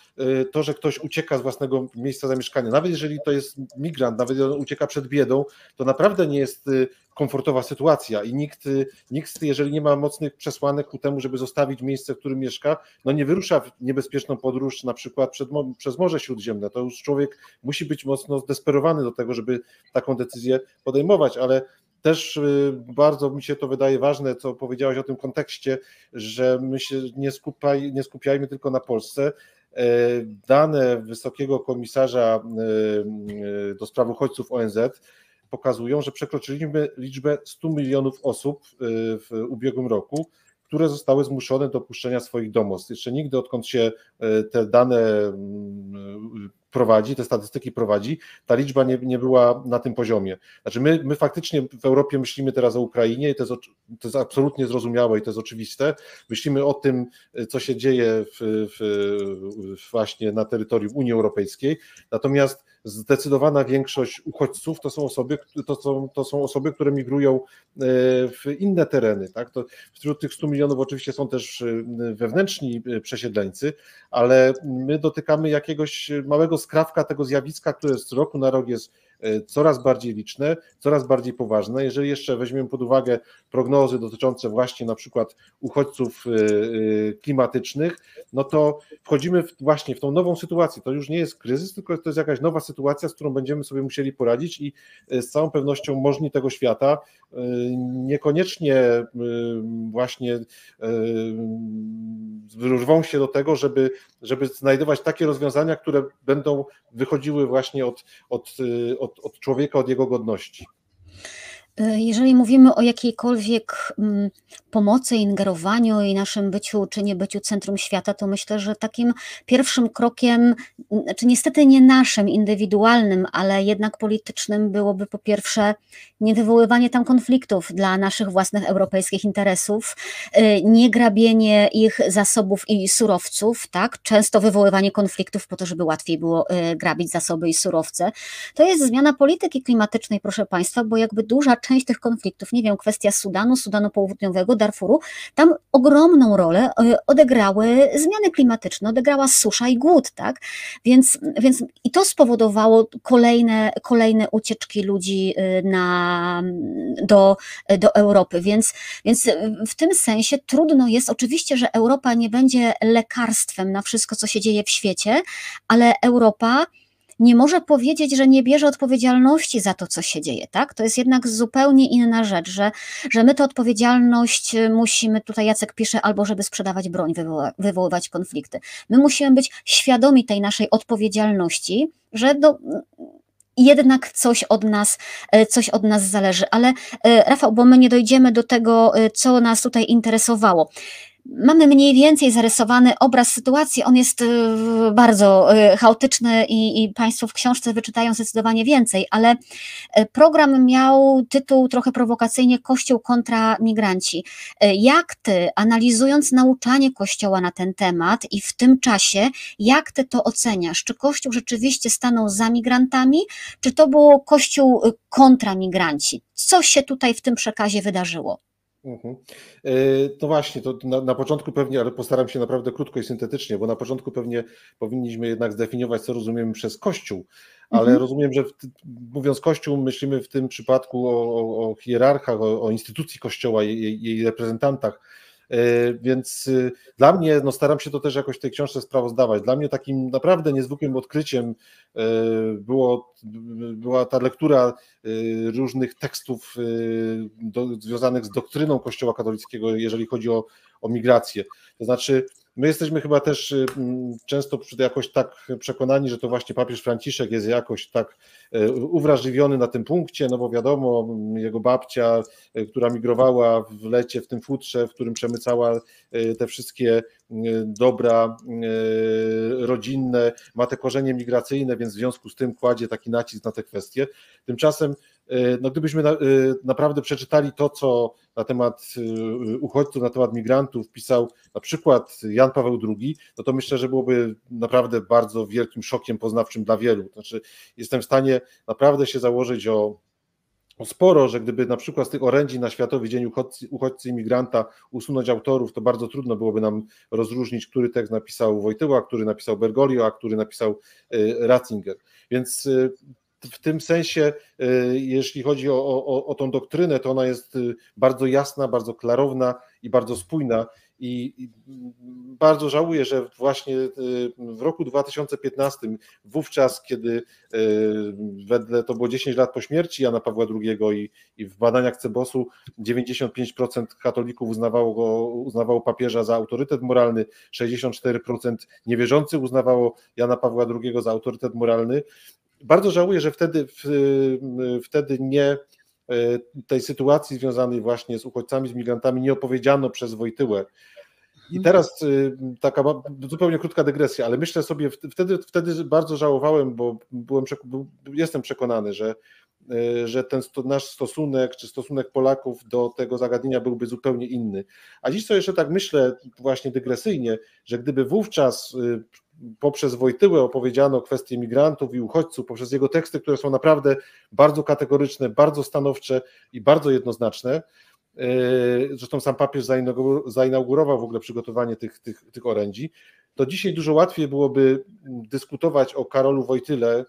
to, że ktoś ucieka z własnego miejsca zamieszkania, nawet jeżeli to jest migrant, nawet jeżeli on ucieka przed biedą, to naprawdę nie jest komfortowa sytuacja i nikt, nikt, jeżeli nie ma mocnych przesłanek ku temu, żeby zostawić miejsce, w którym mieszka, no nie wyrusza w niebezpieczną podróż na przykład przed, przez Morze Śródziemne. To już człowiek musi być mocno zdesperowany do tego, żeby taką decyzję podejmować, ale też y, bardzo mi się to wydaje ważne, co powiedziałeś o tym kontekście, że my się nie, skupaj, nie skupiajmy tylko na Polsce. E, dane Wysokiego Komisarza y, y, do spraw uchodźców ONZ pokazują, że przekroczyliśmy liczbę 100 milionów osób w ubiegłym roku, które zostały zmuszone do opuszczenia swoich domostw. Jeszcze nigdy, odkąd się te dane prowadzi, te statystyki prowadzi, ta liczba nie, nie była na tym poziomie. Znaczy my, my faktycznie w Europie myślimy teraz o Ukrainie i to jest, to jest absolutnie zrozumiałe i to jest oczywiste. Myślimy o tym, co się dzieje w, w, właśnie na terytorium Unii Europejskiej, natomiast zdecydowana większość uchodźców to są osoby, to są, to są osoby, które migrują e, w inne tereny. Tak? To wśród tych 100 milionów oczywiście są też e, wewnętrzni e, przesiedleńcy, ale my dotykamy jakiegoś małego skrawka tego zjawiska, które z roku na rok jest E, coraz bardziej liczne, coraz bardziej poważne. Jeżeli jeszcze weźmiemy pod uwagę prognozy dotyczące właśnie na przykład uchodźców e, e, klimatycznych, no to wchodzimy w, właśnie w tą nową sytuację. To już nie jest kryzys, tylko to jest jakaś nowa sytuacja, z którą będziemy sobie musieli poradzić i z całą pewnością możni tego świata niekoniecznie właśnie rwą się do tego, żeby, żeby znajdować takie rozwiązania, które będą wychodziły właśnie od, od, od od, od człowieka, od jego godności. Jeżeli mówimy o jakiejkolwiek mm, pomocy, ingerowaniu i naszym byciu czy nie byciu centrum świata, to myślę, że takim pierwszym krokiem, znaczy niestety nie naszym, indywidualnym, ale jednak politycznym, byłoby po pierwsze nie wywoływanie tam konfliktów dla naszych własnych europejskich interesów, e, nie grabienie ich zasobów i surowców, tak? Często wywoływanie konfliktów po to, żeby łatwiej było e, grabić zasoby i surowce. To jest zmiana polityki klimatycznej, proszę Państwa, bo jakby duża część tych konfliktów, nie wiem, kwestia Sudanu, Sudanu Południowego, Darfuru, tam ogromną rolę e, odegrały zmiany klimatyczne, odegrała susza i głód, tak? Więc, więc i to spowodowało kolejne, kolejne ucieczki ludzi e, na, do, do Europy, więc, więc w tym sensie trudno jest, oczywiście, że Europa nie będzie lekarstwem na wszystko, co się dzieje w świecie, ale Europa nie może powiedzieć, że nie bierze odpowiedzialności za to, co się dzieje, tak? To jest jednak zupełnie inna rzecz, że, że my tę odpowiedzialność y, musimy, tutaj Jacek pisze, albo żeby sprzedawać broń, wywoła, wywoływać konflikty. My musimy być świadomi tej naszej odpowiedzialności, że do, jednak coś od nas, y, coś od nas zależy. Ale y, Rafał, bo my nie dojdziemy do tego, co nas tutaj interesowało mamy mniej więcej zarysowany obraz sytuacji. On jest y, bardzo y, chaotyczny i, i, Państwo w książce wyczytają zdecydowanie więcej, ale y, program miał tytuł trochę prowokacyjnie Kościół kontra migranci. Jak ty, analizując nauczanie Kościoła na ten temat i w tym czasie, jak ty to oceniasz? Czy Kościół rzeczywiście stanął za migrantami, czy to było Kościół kontra migranci? Co się tutaj w tym przekazie wydarzyło? Mhm. No właśnie, to na, na, początku pewnie, ale postaram się naprawdę krótko i syntetycznie, bo na początku pewnie powinniśmy jednak zdefiniować, co rozumiemy przez Kościół, ale mhm. rozumiem, że mówiąc Kościół, myślimy w tym przypadku o, o, o hierarchach, o, o, instytucji Kościoła, jej, jej reprezentantach. E, więc y, dla mnie, no staram się to też jakoś w tej książce sprawozdawać, dla mnie takim naprawdę niezwykłym odkryciem e, było, była ta lektura y, różnych tekstów do, związanych z doktryną Kościoła katolickiego, jeżeli chodzi o, o migrację. To znaczy, My jesteśmy chyba też y, często jakoś tak przekonani, że to właśnie papież Franciszek jest jakoś tak y, uwrażliwiony na tym punkcie, no bo wiadomo, jego babcia, y, która migrowała w lecie w tym futrze, w którym przemycała te wszystkie dobra rodzinne, ma te korzenie migracyjne, więc w związku z tym kładzie taki nacisk na te kwestie. Tymczasem no gdybyśmy na, naprawdę przeczytali to, co na temat uchodźców, na temat migrantów pisał na przykład Jan Paweł II, no to myślę, że byłoby naprawdę bardzo wielkim szokiem poznawczym dla wielu. Znaczy, jestem w stanie naprawdę się założyć o sporo, że gdyby na przykład z tych orędzi na Światowy Dzień Uchodźcy, Uchodźcy Imigranta usunąć autorów, to bardzo trudno byłoby nam rozróżnić, który tekst napisał Wojtyła, który napisał Bergoglio, a który napisał Ratzinger. Więc w tym sensie, jeśli chodzi o, o, o tą doktrynę, to ona jest bardzo jasna, bardzo klarowna i bardzo spójna i, bardzo żałuję, że właśnie y, w roku 2015, wówczas, kiedy y, wedle to było 10 lat po śmierci Jana Pawła II i, i w badaniach Cebosu 95% katolików uznawało go, uznawało papieża za autorytet moralny, 64% niewierzących uznawało Jana Pawła II za autorytet moralny. Bardzo żałuję, że wtedy, wtedy nie E, tej sytuacji związanej właśnie z uchodźcami, z migrantami nie opowiedziano przez Wojtyłę. I mhm. teraz y, taka zupełnie krótka dygresja, ale myślę sobie, wtedy, wtedy bardzo żałowałem, bo byłem, jestem przekonany, że, y, że ten nasz stosunek, czy stosunek Polaków do tego zagadnienia byłby zupełnie inny. A dziś sobie jeszcze tak myślę, właśnie dygresyjnie, że gdyby wówczas y, poprzez Wojtyłę opowiedziano kwestie migrantów i uchodźców, poprzez jego teksty, które są naprawdę bardzo kategoryczne, bardzo stanowcze i bardzo jednoznaczne. E, zresztą sam papież zainaugurował w ogóle przygotowanie tych, tych, tych orędzi. To dzisiaj dużo łatwiej byłoby dyskutować o Karolu Wojtyle,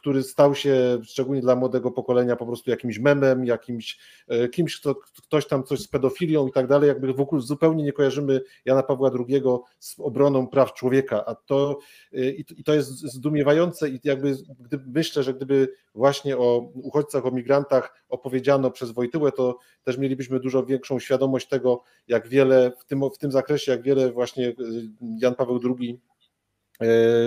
który stał się szczególnie dla młodego pokolenia po prostu jakimś memem, jakimś y, kimś, kto, ktoś tam coś z pedofilią i tak dalej, jakby w ogóle zupełnie nie kojarzymy Jana Pawła II z obroną praw człowieka, a to y, i to jest zdumiewające i jakby gdy, myślę, że gdyby właśnie o uchodźcach, o migrantach opowiedziano przez Wojtyłę, to też mielibyśmy dużo większą świadomość tego, jak wiele w tym, w tym zakresie, jak wiele właśnie Jan Paweł II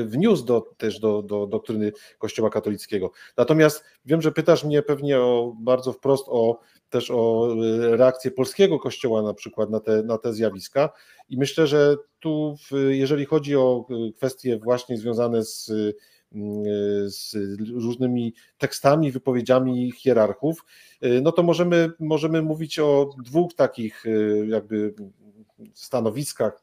wniósł do, też do, do doktryny Kościoła katolickiego. Natomiast wiem, że pytasz mnie pewnie o, bardzo wprost o, też o e, reakcję polskiego Kościoła na przykład na te, na te zjawiska i myślę, że tu jeżeli chodzi o e, kwestie właśnie związane z, z różnymi tekstami, wypowiedziami hierarchów, no to możemy, możemy mówić o dwóch takich jakby stanowiskach, E,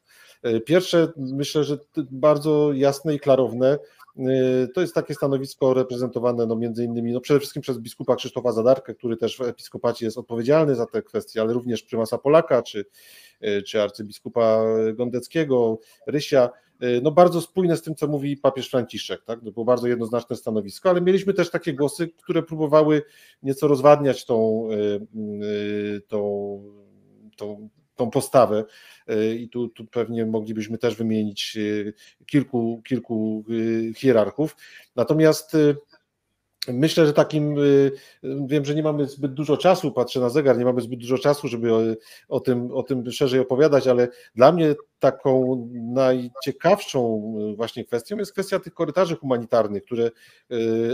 pierwsze, myślę, że bardzo jasne i klarowne. E, to jest takie stanowisko reprezentowane no między innymi, no przede wszystkim przez biskupa Krzysztofa Zadarkę, który też w episkopacie jest odpowiedzialny za te kwestie, ale również prymasa Polaka, czy, e, czy arcybiskupa Gondeckiego, Rysia, no bardzo spójne z tym, co mówi papież Franciszek, tak? To było bardzo jednoznaczne stanowisko, ale mieliśmy też takie głosy, które próbowały nieco rozwadniać tą, tą, tą tą postawę e, i tu, tu pewnie moglibyśmy też wymienić e, kilku, kilku e, hierarchów. Natomiast Myślę, że takim, wiem, że nie mamy zbyt dużo czasu, patrzę na zegar, nie mamy zbyt dużo czasu, żeby o, o, tym, o tym szerzej opowiadać, ale dla mnie taką najciekawszą właśnie kwestią jest kwestia tych korytarzy humanitarnych, które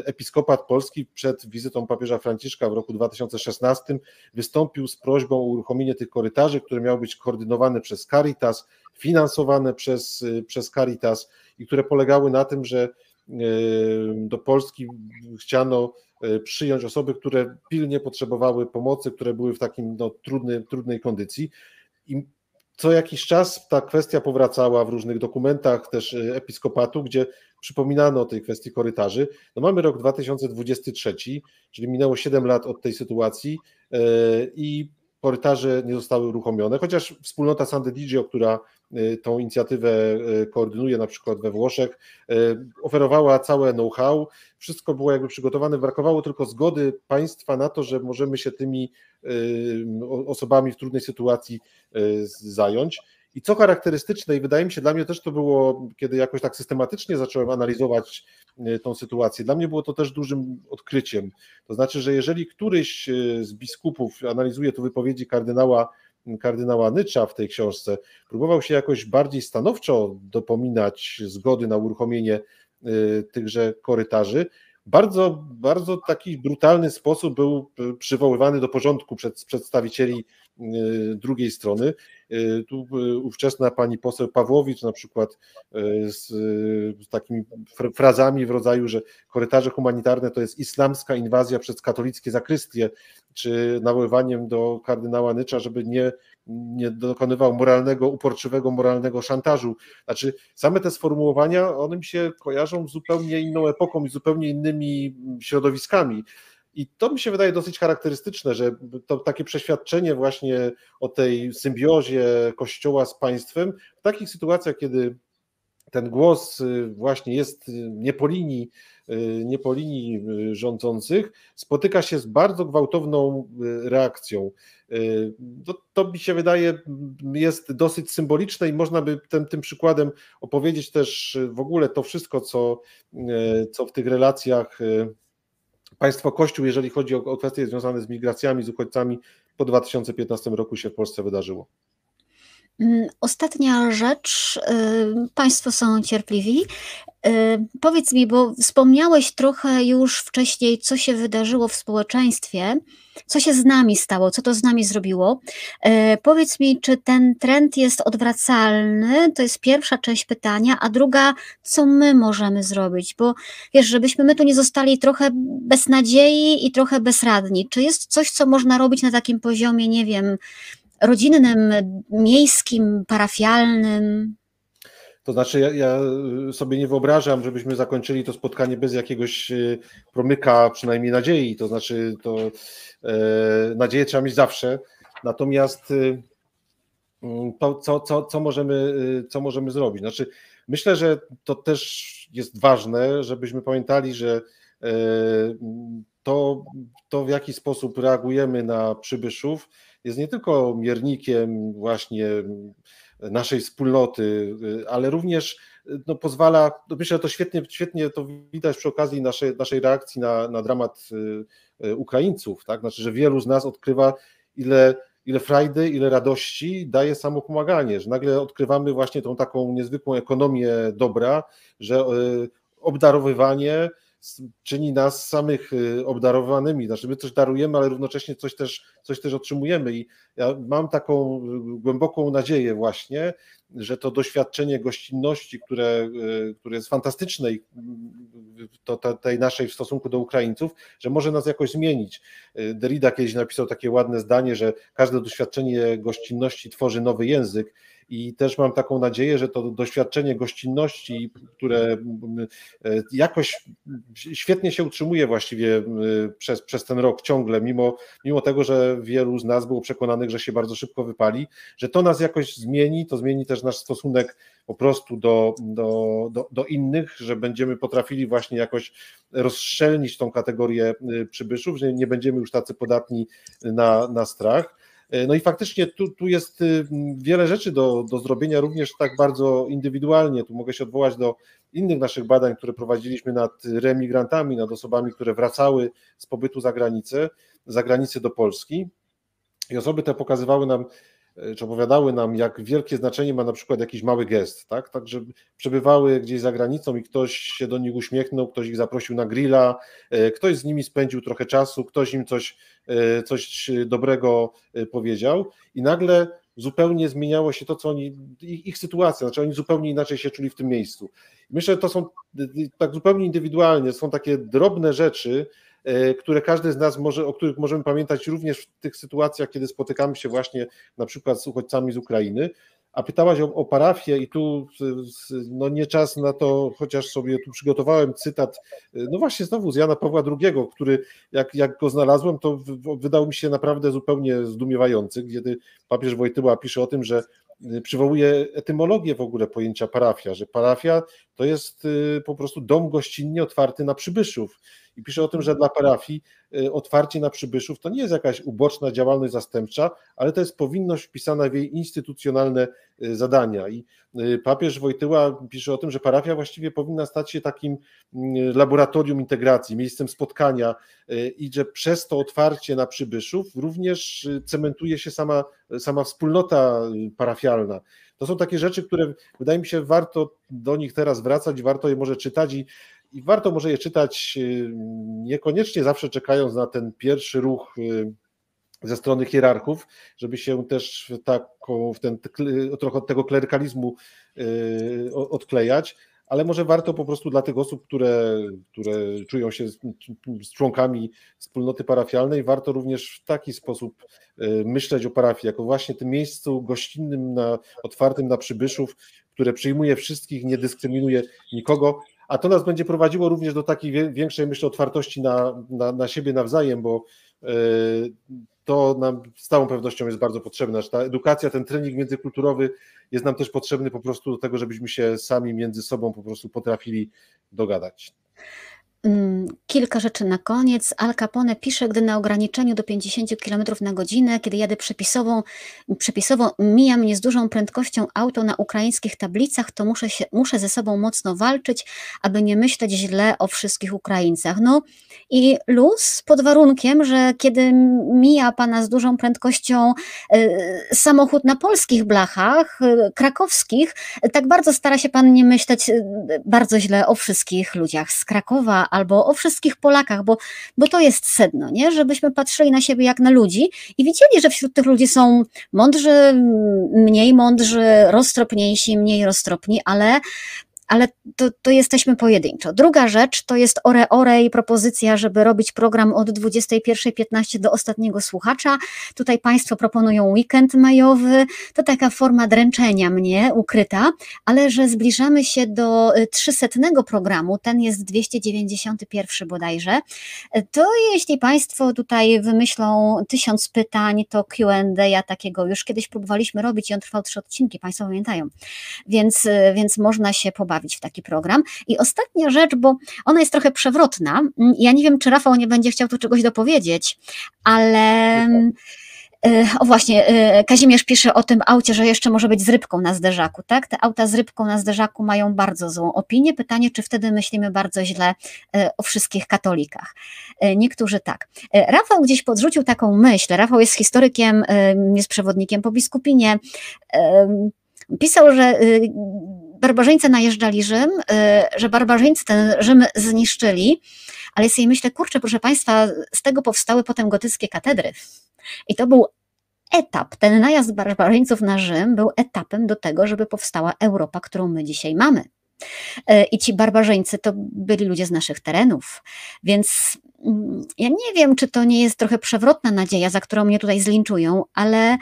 episkopat polski przed wizytą papieża Franciszka w roku 2016 wystąpił z prośbą o uruchomienie tych korytarzy, które miały być koordynowane przez Caritas, finansowane przez, przez Caritas i które polegały na tym, że do Polski chciano e, przyjąć osoby, które pilnie potrzebowały pomocy, które były w takim no, trudny, trudnej kondycji. I co jakiś czas ta kwestia powracała w różnych dokumentach też e, episkopatu, gdzie przypominano o tej kwestii korytarzy. No mamy rok 2023, czyli minęło 7 lat od tej sytuacji e, i korytarze nie zostały uruchomione, chociaż wspólnota San Digio, która y, tą inicjatywę y, koordynuje na przykład we Włoszech, y, oferowała całe know-how, wszystko było jakby przygotowane, brakowało tylko zgody państwa na to, że możemy się tymi osobami w trudnej sytuacji zająć. I co charakterystyczne, i wydaje mi się, dla mnie też to było, kiedy jakoś tak systematycznie zacząłem analizować e, tą sytuację, dla mnie było to też dużym odkryciem. To znaczy, że jeżeli któryś e, z biskupów analizuje tu wypowiedzi kardynała, kardynała Nycza w tej książce, próbował się jakoś bardziej stanowczo dopominać zgody na uruchomienie e, tychże korytarzy, bardzo, bardzo taki brutalny sposób był przywoływany do porządku przez przedstawicieli drugiej strony. Y, tu ówczesna pani poseł Pawłowicz na przykład z takimi frazami w rodzaju, że korytarze humanitarne to jest islamska inwazja przez katolickie zakrystie, czy nawoływaniem do kardynała Nycza, żeby nie, nie dokonywał moralnego, uporczywego moralnego szantażu. Znaczy, same te sformułowania, one mi się kojarzą z zupełnie inną epoką i zupełnie innymi środowiskami. I to mi się wydaje dosyć charakterystyczne, że to takie przeświadczenie właśnie o tej symbiozie Kościoła z państwem, w takich sytuacjach, kiedy ten głos y, właśnie jest y, nie po linii, nie po linii rządzących, spotyka się z bardzo gwałtowną reakcją. To, to mi się wydaje jest dosyć symboliczne i można by tym, tym przykładem opowiedzieć też w ogóle to wszystko, co, co w tych relacjach państwo Kościół, jeżeli chodzi o, o kwestie związane z migracjami, z uchodźcami, po 2015 roku się w Polsce wydarzyło. Mm, ostatnia rzecz, y, Państwo są cierpliwi. Y, powiedz mi, bo wspomniałeś trochę już wcześniej, co się wydarzyło w społeczeństwie, co się z nami stało, co to z nami zrobiło. Y, powiedz mi, czy ten trend jest odwracalny? To jest pierwsza część pytania, a druga, co my możemy zrobić? Bo wiesz, żebyśmy my tu nie zostali trochę bez nadziei i trochę bezradni. Czy jest coś, co można robić na takim poziomie, nie wiem, rodzinnym, miejskim, parafialnym? To znaczy, ja, ja, sobie nie wyobrażam, żebyśmy zakończyli to spotkanie bez jakiegoś e, promyka, przynajmniej nadziei. To znaczy, to e, nadzieję trzeba mieć zawsze. Natomiast e, to, co, co, co, możemy, e, co możemy zrobić? Znaczy, myślę, że to też jest ważne, żebyśmy pamiętali, że e, to, to w jaki sposób reagujemy na przybyszów, jest nie tylko miernikiem właśnie naszej wspólnoty, ale również no, pozwala, no, myślę, że to świetnie, świetnie to widać przy okazji naszej, naszej reakcji na, na dramat y, Ukraińców, tak? Znaczy, że wielu z nas odkrywa, ile, ile frajdy, ile radości daje samo pomaganie, że nagle odkrywamy właśnie tą taką niezwykłą ekonomię dobra, że y, obdarowywanie czyni nas samych y, obdarowanymi. Znaczy, my coś darujemy, ale równocześnie coś też, coś też otrzymujemy. I ja mam taką y, głęboką nadzieję, właśnie, że to doświadczenie gościnności, które, y, które jest fantastyczne to, tej naszej w stosunku do Ukraińców, że może nas jakoś zmienić. Derrida kiedyś napisał takie ładne zdanie, że każde doświadczenie gościnności tworzy nowy język i też mam taką nadzieję, że to doświadczenie gościnności, które e, jakoś świetnie się utrzymuje właściwie przez, przez ten rok ciągle, mimo, mimo tego, że wielu z nas było przekonanych, że się bardzo szybko wypali, że to nas jakoś zmieni, to zmieni też nasz stosunek po prostu do, do, do, do innych, że będziemy potrafili właśnie jakoś rozszczelnić tą kategorię e, przybyszów, że nie będziemy już tacy podatni na, na strach. E, no i faktycznie tu, tu jest y, wiele rzeczy do, do zrobienia, również tak bardzo indywidualnie. Tu mogę się odwołać do innych naszych badań, które prowadziliśmy nad remigrantami, nad osobami, które wracały z pobytu za granicę, za granicę do Polski. I osoby te pokazywały nam czy opowiadały nam, jak wielkie znaczenie ma na przykład jakiś mały gest, tak? Także przebywały gdzieś za granicą i ktoś się do nich uśmiechnął, ktoś ich zaprosił na grilla, e, ktoś z nimi spędził trochę czasu, ktoś im coś, e, coś dobrego powiedział i nagle zupełnie zmieniało się to, co oni, ich, ich sytuacja, znaczy oni zupełnie inaczej się czuli w tym miejscu. Myślę, że to są tak zupełnie indywidualnie, są takie drobne rzeczy, E, które każdy z nas może, o których możemy pamiętać również w tych sytuacjach, kiedy spotykamy się właśnie na przykład z uchodźcami z Ukrainy. A pytałaś o, o parafię i tu no nie czas na to, chociaż sobie tu przygotowałem cytat, e, no właśnie znowu z Jana Pawła II, który jak, jak go znalazłem, to wydał mi się naprawdę zupełnie zdumiewający, kiedy papież Wojtyła pisze o tym, że e, przywołuje etymologię w ogóle pojęcia parafia, że parafia to jest po prostu dom gościnnie otwarty na przybyszów i pisze o tym, że dla parafii y, otwarcie na przybyszów to nie jest jakaś uboczna działalność zastępcza, ale to jest powinność wpisana w jej instytucjonalne y, zadania. I y, papież Wojtyła pisze o tym, że parafia właściwie powinna stać się takim laboratorium integracji, miejscem spotkania i że przez to otwarcie na przybyszów również cementuje się sama, sama wspólnota parafialna. To są takie rzeczy, które wydaje mi się warto do nich teraz wracać, warto je może czytać i i warto może je czytać y, niekoniecznie zawsze czekając na ten pierwszy ruch y, ze strony hierarchów, żeby się też taką, w ten trochę od tego klerykalizmu y, odklejać, ale może warto po prostu dla tych osób, które, które czują się z, z członkami wspólnoty parafialnej, warto również w taki sposób myśleć o parafii, jako właśnie tym miejscu gościnnym, na, otwartym na przybyszów, które przyjmuje wszystkich, nie dyskryminuje nikogo, a to nas będzie prowadziło również do takiej większej, myślę, otwartości na, na, na siebie nawzajem, bo to nam z całą pewnością jest bardzo potrzebne. Ta edukacja, ten trening międzykulturowy jest nam też potrzebny po prostu do tego, żebyśmy się sami między sobą po prostu potrafili dogadać. Mm, kilka rzeczy na koniec. Al Capone pisze, gdy na ograniczeniu do 50 km na godzinę, kiedy jadę przepisową, przepisowo mija mnie z dużą prędkością auto na ukraińskich tablicach, to muszę, się, muszę ze sobą mocno walczyć, aby nie myśleć źle o wszystkich Ukraińcach. No i luz pod warunkiem, że kiedy mija pana z dużą prędkością y, samochód na polskich blachach, y, krakowskich, tak bardzo stara się pan nie myśleć y, bardzo źle o wszystkich ludziach z Krakowa, albo o wszystkich Polakach, bo, bo to jest sedno, nie? żebyśmy patrzyli na siebie jak na ludzi i widzieli, że wśród tych ludzi są mądrzy, mniej mądrzy, roztropniejsi, mniej roztropni, ale ale to, to jesteśmy pojedynczo. Druga rzecz to jest ore ore i propozycja, żeby robić program od 21.15 do ostatniego słuchacza. Tutaj Państwo proponują weekend majowy, to taka forma dręczenia mnie ukryta, ale że zbliżamy się do 300 y, programu, ten jest 291 bodajże, to jeśli Państwo tutaj wymyślą tysiąc pytań, to Q&A takiego już kiedyś próbowaliśmy robić i on trwał trzy odcinki, Państwo pamiętają, więc, y, więc można się pobawić w taki program. I ostatnia rzecz, bo ona jest trochę przewrotna. Ja nie wiem, czy Rafał nie będzie chciał tu czegoś dopowiedzieć, ale. E, o właśnie, e, Kazimierz pisze o tym aucie, że jeszcze może być z rybką na zderzaku, tak? Te auta z rybką na zderzaku mają bardzo złą opinię. Pytanie, czy wtedy myślimy bardzo źle e, o wszystkich katolikach? Niektórzy tak. Rafał gdzieś podrzucił taką myśl. Rafał jest historykiem, jest przewodnikiem po biskupinie. Pisał, że barbarzyńcy najeżdżali Rzym, y, że barbarzyńcy ten Rzym zniszczyli, ale sobie myślę, kurczę, proszę Państwa, z tego powstały potem gotyckie katedry. I to był etap, ten najazd barbarzyńców na Rzym był etapem do tego, żeby powstała Europa, którą my dzisiaj mamy. Y, I ci barbarzyńcy to byli ludzie z naszych terenów. Więc mm, ja nie wiem, czy to nie jest trochę przewrotna nadzieja, za którą mnie tutaj zlinczują, ale,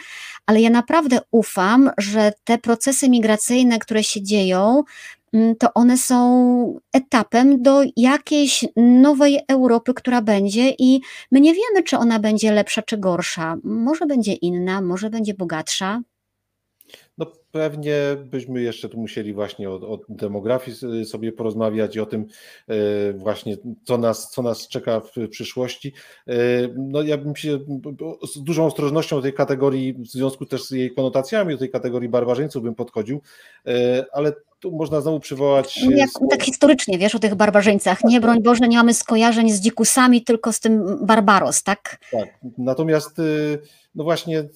ale ja naprawdę ufam, że te procesy migracyjne, które się dzieją, mm, to one są etapem do jakiejś nowej Europy, która będzie, i my nie wiemy, czy ona będzie lepsza czy gorsza. Może będzie inna, może będzie bogatsza. No pewnie byśmy jeszcze tu musieli właśnie o, o, demografii sobie porozmawiać i o tym e, właśnie, co nas, co nas czeka w przyszłości. E, no ja bym się z dużą ostrożnością do tej kategorii, w związku też z jej konotacjami, do tej kategorii barbarzyńców bym podchodził, e, ale tu można znowu przywołać. Jak, tak historycznie, wiesz, o tych barbarzyńcach. Nie, broń Boże, nie mamy skojarzeń z dzikusami, tylko z tym Barbaros, tak? Tak. Natomiast no właśnie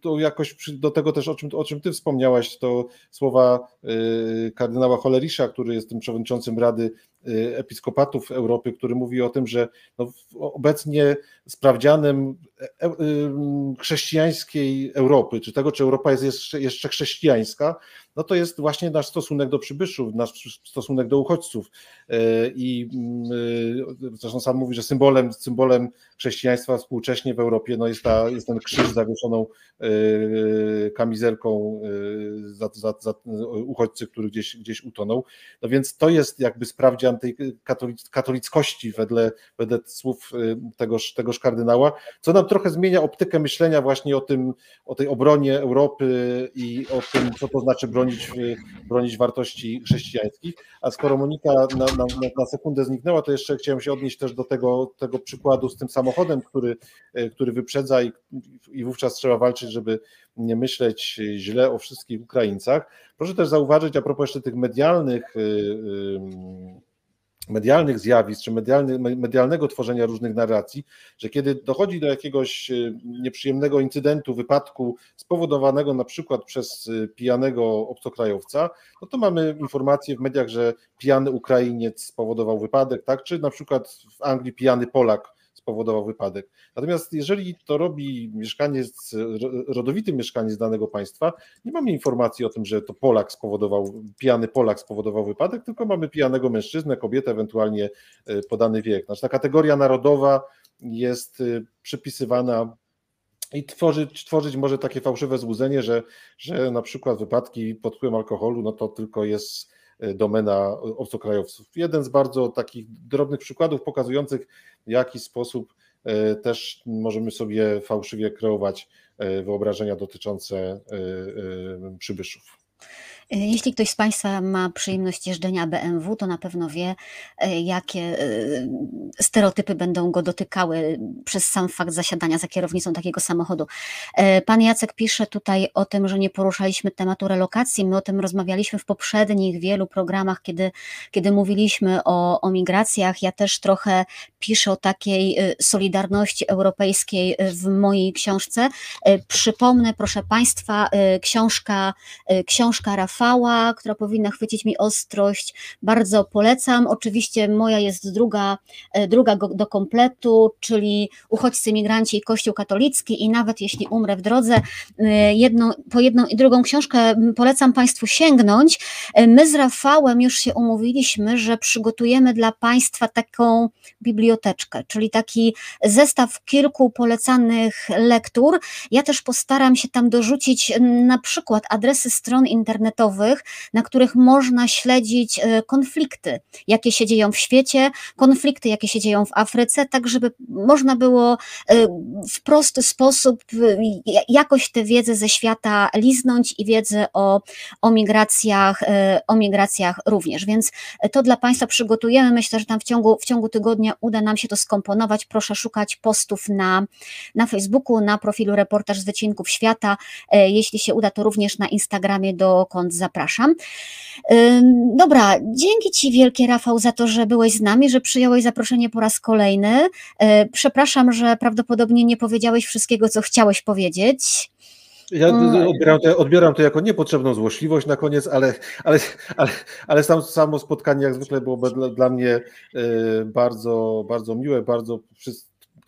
to jakoś do tego też, o czym, o czym ty wspomniałaś, to słowa y, kardynała Holerisza, który jest tym przewodniczącym Rady Episkopatów Europy, który mówi o tym, że no obecnie sprawdzianem e, e, chrześcijańskiej Europy, czy tego, czy Europa jest jeszcze, jeszcze chrześcijańska, no to jest właśnie nasz stosunek do przybyszów, nasz stosunek do uchodźców. E, I mm, zresztą sam mówi, że symbolem, symbolem chrześcijaństwa współcześnie w Europie no jest, ta, jest ten krzyż zawieszoną kamizelką za, za, za uchodźcy, który gdzieś, gdzieś utonął. No więc to jest jakby sprawdzian tej katolic, katolickości wedle, wedle słów tegoż, tegoż kardynała, co nam trochę zmienia optykę myślenia właśnie o tym, o tej obronie Europy i o tym, co to znaczy bronić, bronić wartości chrześcijańskich. A skoro Monika na, na, na sekundę zniknęła, to jeszcze chciałem się odnieść też do tego, tego przykładu z tym samochodem, który, który wyprzedza i, i wówczas trzeba walczyć, żeby nie myśleć źle o wszystkich Ukraińcach. Proszę też zauważyć, a propos jeszcze tych medialnych y, y, medialnych zjawisk, czy medialnego tworzenia różnych narracji, że kiedy dochodzi do jakiegoś y, nieprzyjemnego incydentu, wypadku spowodowanego na przykład przez pijanego obcokrajowca, no to mamy informacje w mediach, że pijany Ukrainiec spowodował wypadek, tak, czy na przykład w Anglii pijany Polak spowodował wypadek. Natomiast jeżeli to robi mieszkaniec, rodowity mieszkaniec danego państwa, nie mamy informacji o tym, że to Polak spowodował, pijany Polak spowodował wypadek, tylko mamy pijanego mężczyznę, kobietę, ewentualnie e, podany wiek. Znaczy ta kategoria narodowa jest e, przypisywana i tworzyć, tworzyć może takie fałszywe złudzenie, że, że na przykład wypadki pod wpływem alkoholu, no to tylko jest domena obcokrajowców. Jeden z bardzo takich drobnych przykładów pokazujących, w jaki sposób też możemy sobie fałszywie kreować wyobrażenia dotyczące przybyszów. E, jeśli ktoś z Państwa ma przyjemność jeżdżenia BMW, to na pewno wie, e, jakie e, stereotypy będą go dotykały przez sam fakt zasiadania za kierownicą takiego samochodu. Pan Jacek pisze tutaj o tym, że nie poruszaliśmy tematu relokacji. My o tym rozmawialiśmy w poprzednich wielu programach, kiedy, kiedy mówiliśmy o, o migracjach. Ja też trochę piszę o takiej solidarności europejskiej w mojej książce. Przypomnę, proszę Państwa, książka, książka Rafała Rafała, która powinna chwycić mi ostrość. Bardzo polecam. Oczywiście moja jest druga, e, druga do kompletu, czyli Uchodźcy, Migranci i Kościół katolicki i nawet jeśli umrę w drodze, e, jedną, po jedną i drugą książkę polecam Państwu sięgnąć. E, my z Rafałem już się umówiliśmy, że przygotujemy dla Państwa taką biblioteczkę, czyli taki zestaw kilku polecanych lektur. Ja też postaram się tam dorzucić na przykład adresy stron internetowych, na których można śledzić e, konflikty, jakie się dzieją w świecie, konflikty, jakie się dzieją w Afryce, tak żeby można było e, w prosty sposób jakoś tę wiedzę ze świata liznąć i wiedzę o, o, migracjach, e, o migracjach również. Więc to dla Państwa przygotujemy. Myślę, że tam w ciągu, w ciągu tygodnia uda nam się to skomponować. Proszę szukać postów na, na Facebooku, na profilu Reportaż z Wycinków Świata. Jeśli się uda, to również na Instagramie do kont zapraszam. Dobra, dzięki Ci wielkie Rafał za to, że byłeś z nami, że przyjąłeś zaproszenie po raz kolejny. E, przepraszam, że prawdopodobnie nie powiedziałeś wszystkiego, co chciałeś powiedzieć. Ja odbieram to, odbieram to jako niepotrzebną złośliwość na koniec, ale, ale, ale, ale sam, samo spotkanie jak zwykle było dla, dla mnie e, bardzo, bardzo miłe, bardzo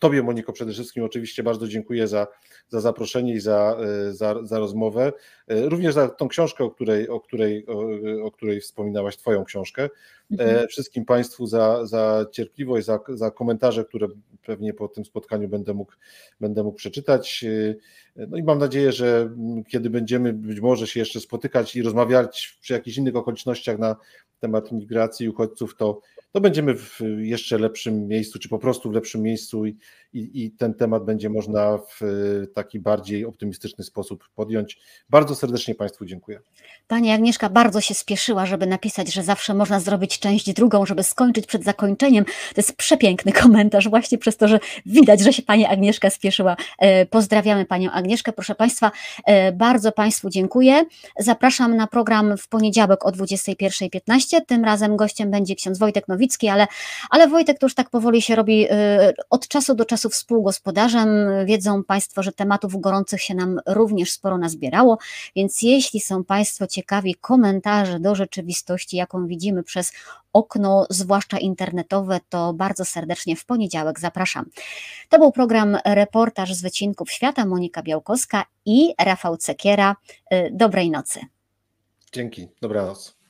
Tobie Moniko przede wszystkim oczywiście bardzo dziękuję za, za zaproszenie i za, e, za, za rozmowę. E, również za tą książkę, o której, o której, o, o której wspominałaś, Twoją książkę. E, mhm. Wszystkim Państwu za, za cierpliwość, za, za komentarze, które pewnie po tym spotkaniu będę mógł, będę mógł przeczytać. No i mam nadzieję, że kiedy będziemy być może się jeszcze spotykać i rozmawiać przy jakichś innych okolicznościach na temat migracji uchodźców, to, to będziemy w jeszcze lepszym miejscu, czy po prostu w lepszym miejscu i, i, i ten temat będzie można w taki bardziej optymistyczny sposób podjąć. Bardzo serdecznie Państwu dziękuję. Pani Agnieszka bardzo się spieszyła, żeby napisać, że zawsze można zrobić część drugą, żeby skończyć przed zakończeniem. To jest przepiękny komentarz, właśnie przez to, że widać, że się Pani Agnieszka spieszyła. E, pozdrawiamy Panią Agnieszkę. Proszę Państwa, e, bardzo Państwu dziękuję. Zapraszam na program w poniedziałek o 21.15. Tym razem gościem będzie ksiądz Wojtek Nowicki, ale, ale Wojtek to już tak powoli się robi e, od czasu do czasu współgospodarzem. Wiedzą Państwo, że tematów gorących się nam również sporo nazbierało, więc jeśli są Państwo ciekawi komentarzy do rzeczywistości, jaką widzimy przez okno, zwłaszcza internetowe, to bardzo serdecznie w poniedziałek zapraszam. To był program Reportaż z Wycinków Świata, Monika Białkowska i Rafał Cekiera. Y, dobrej nocy. Dzięki, dobranoc.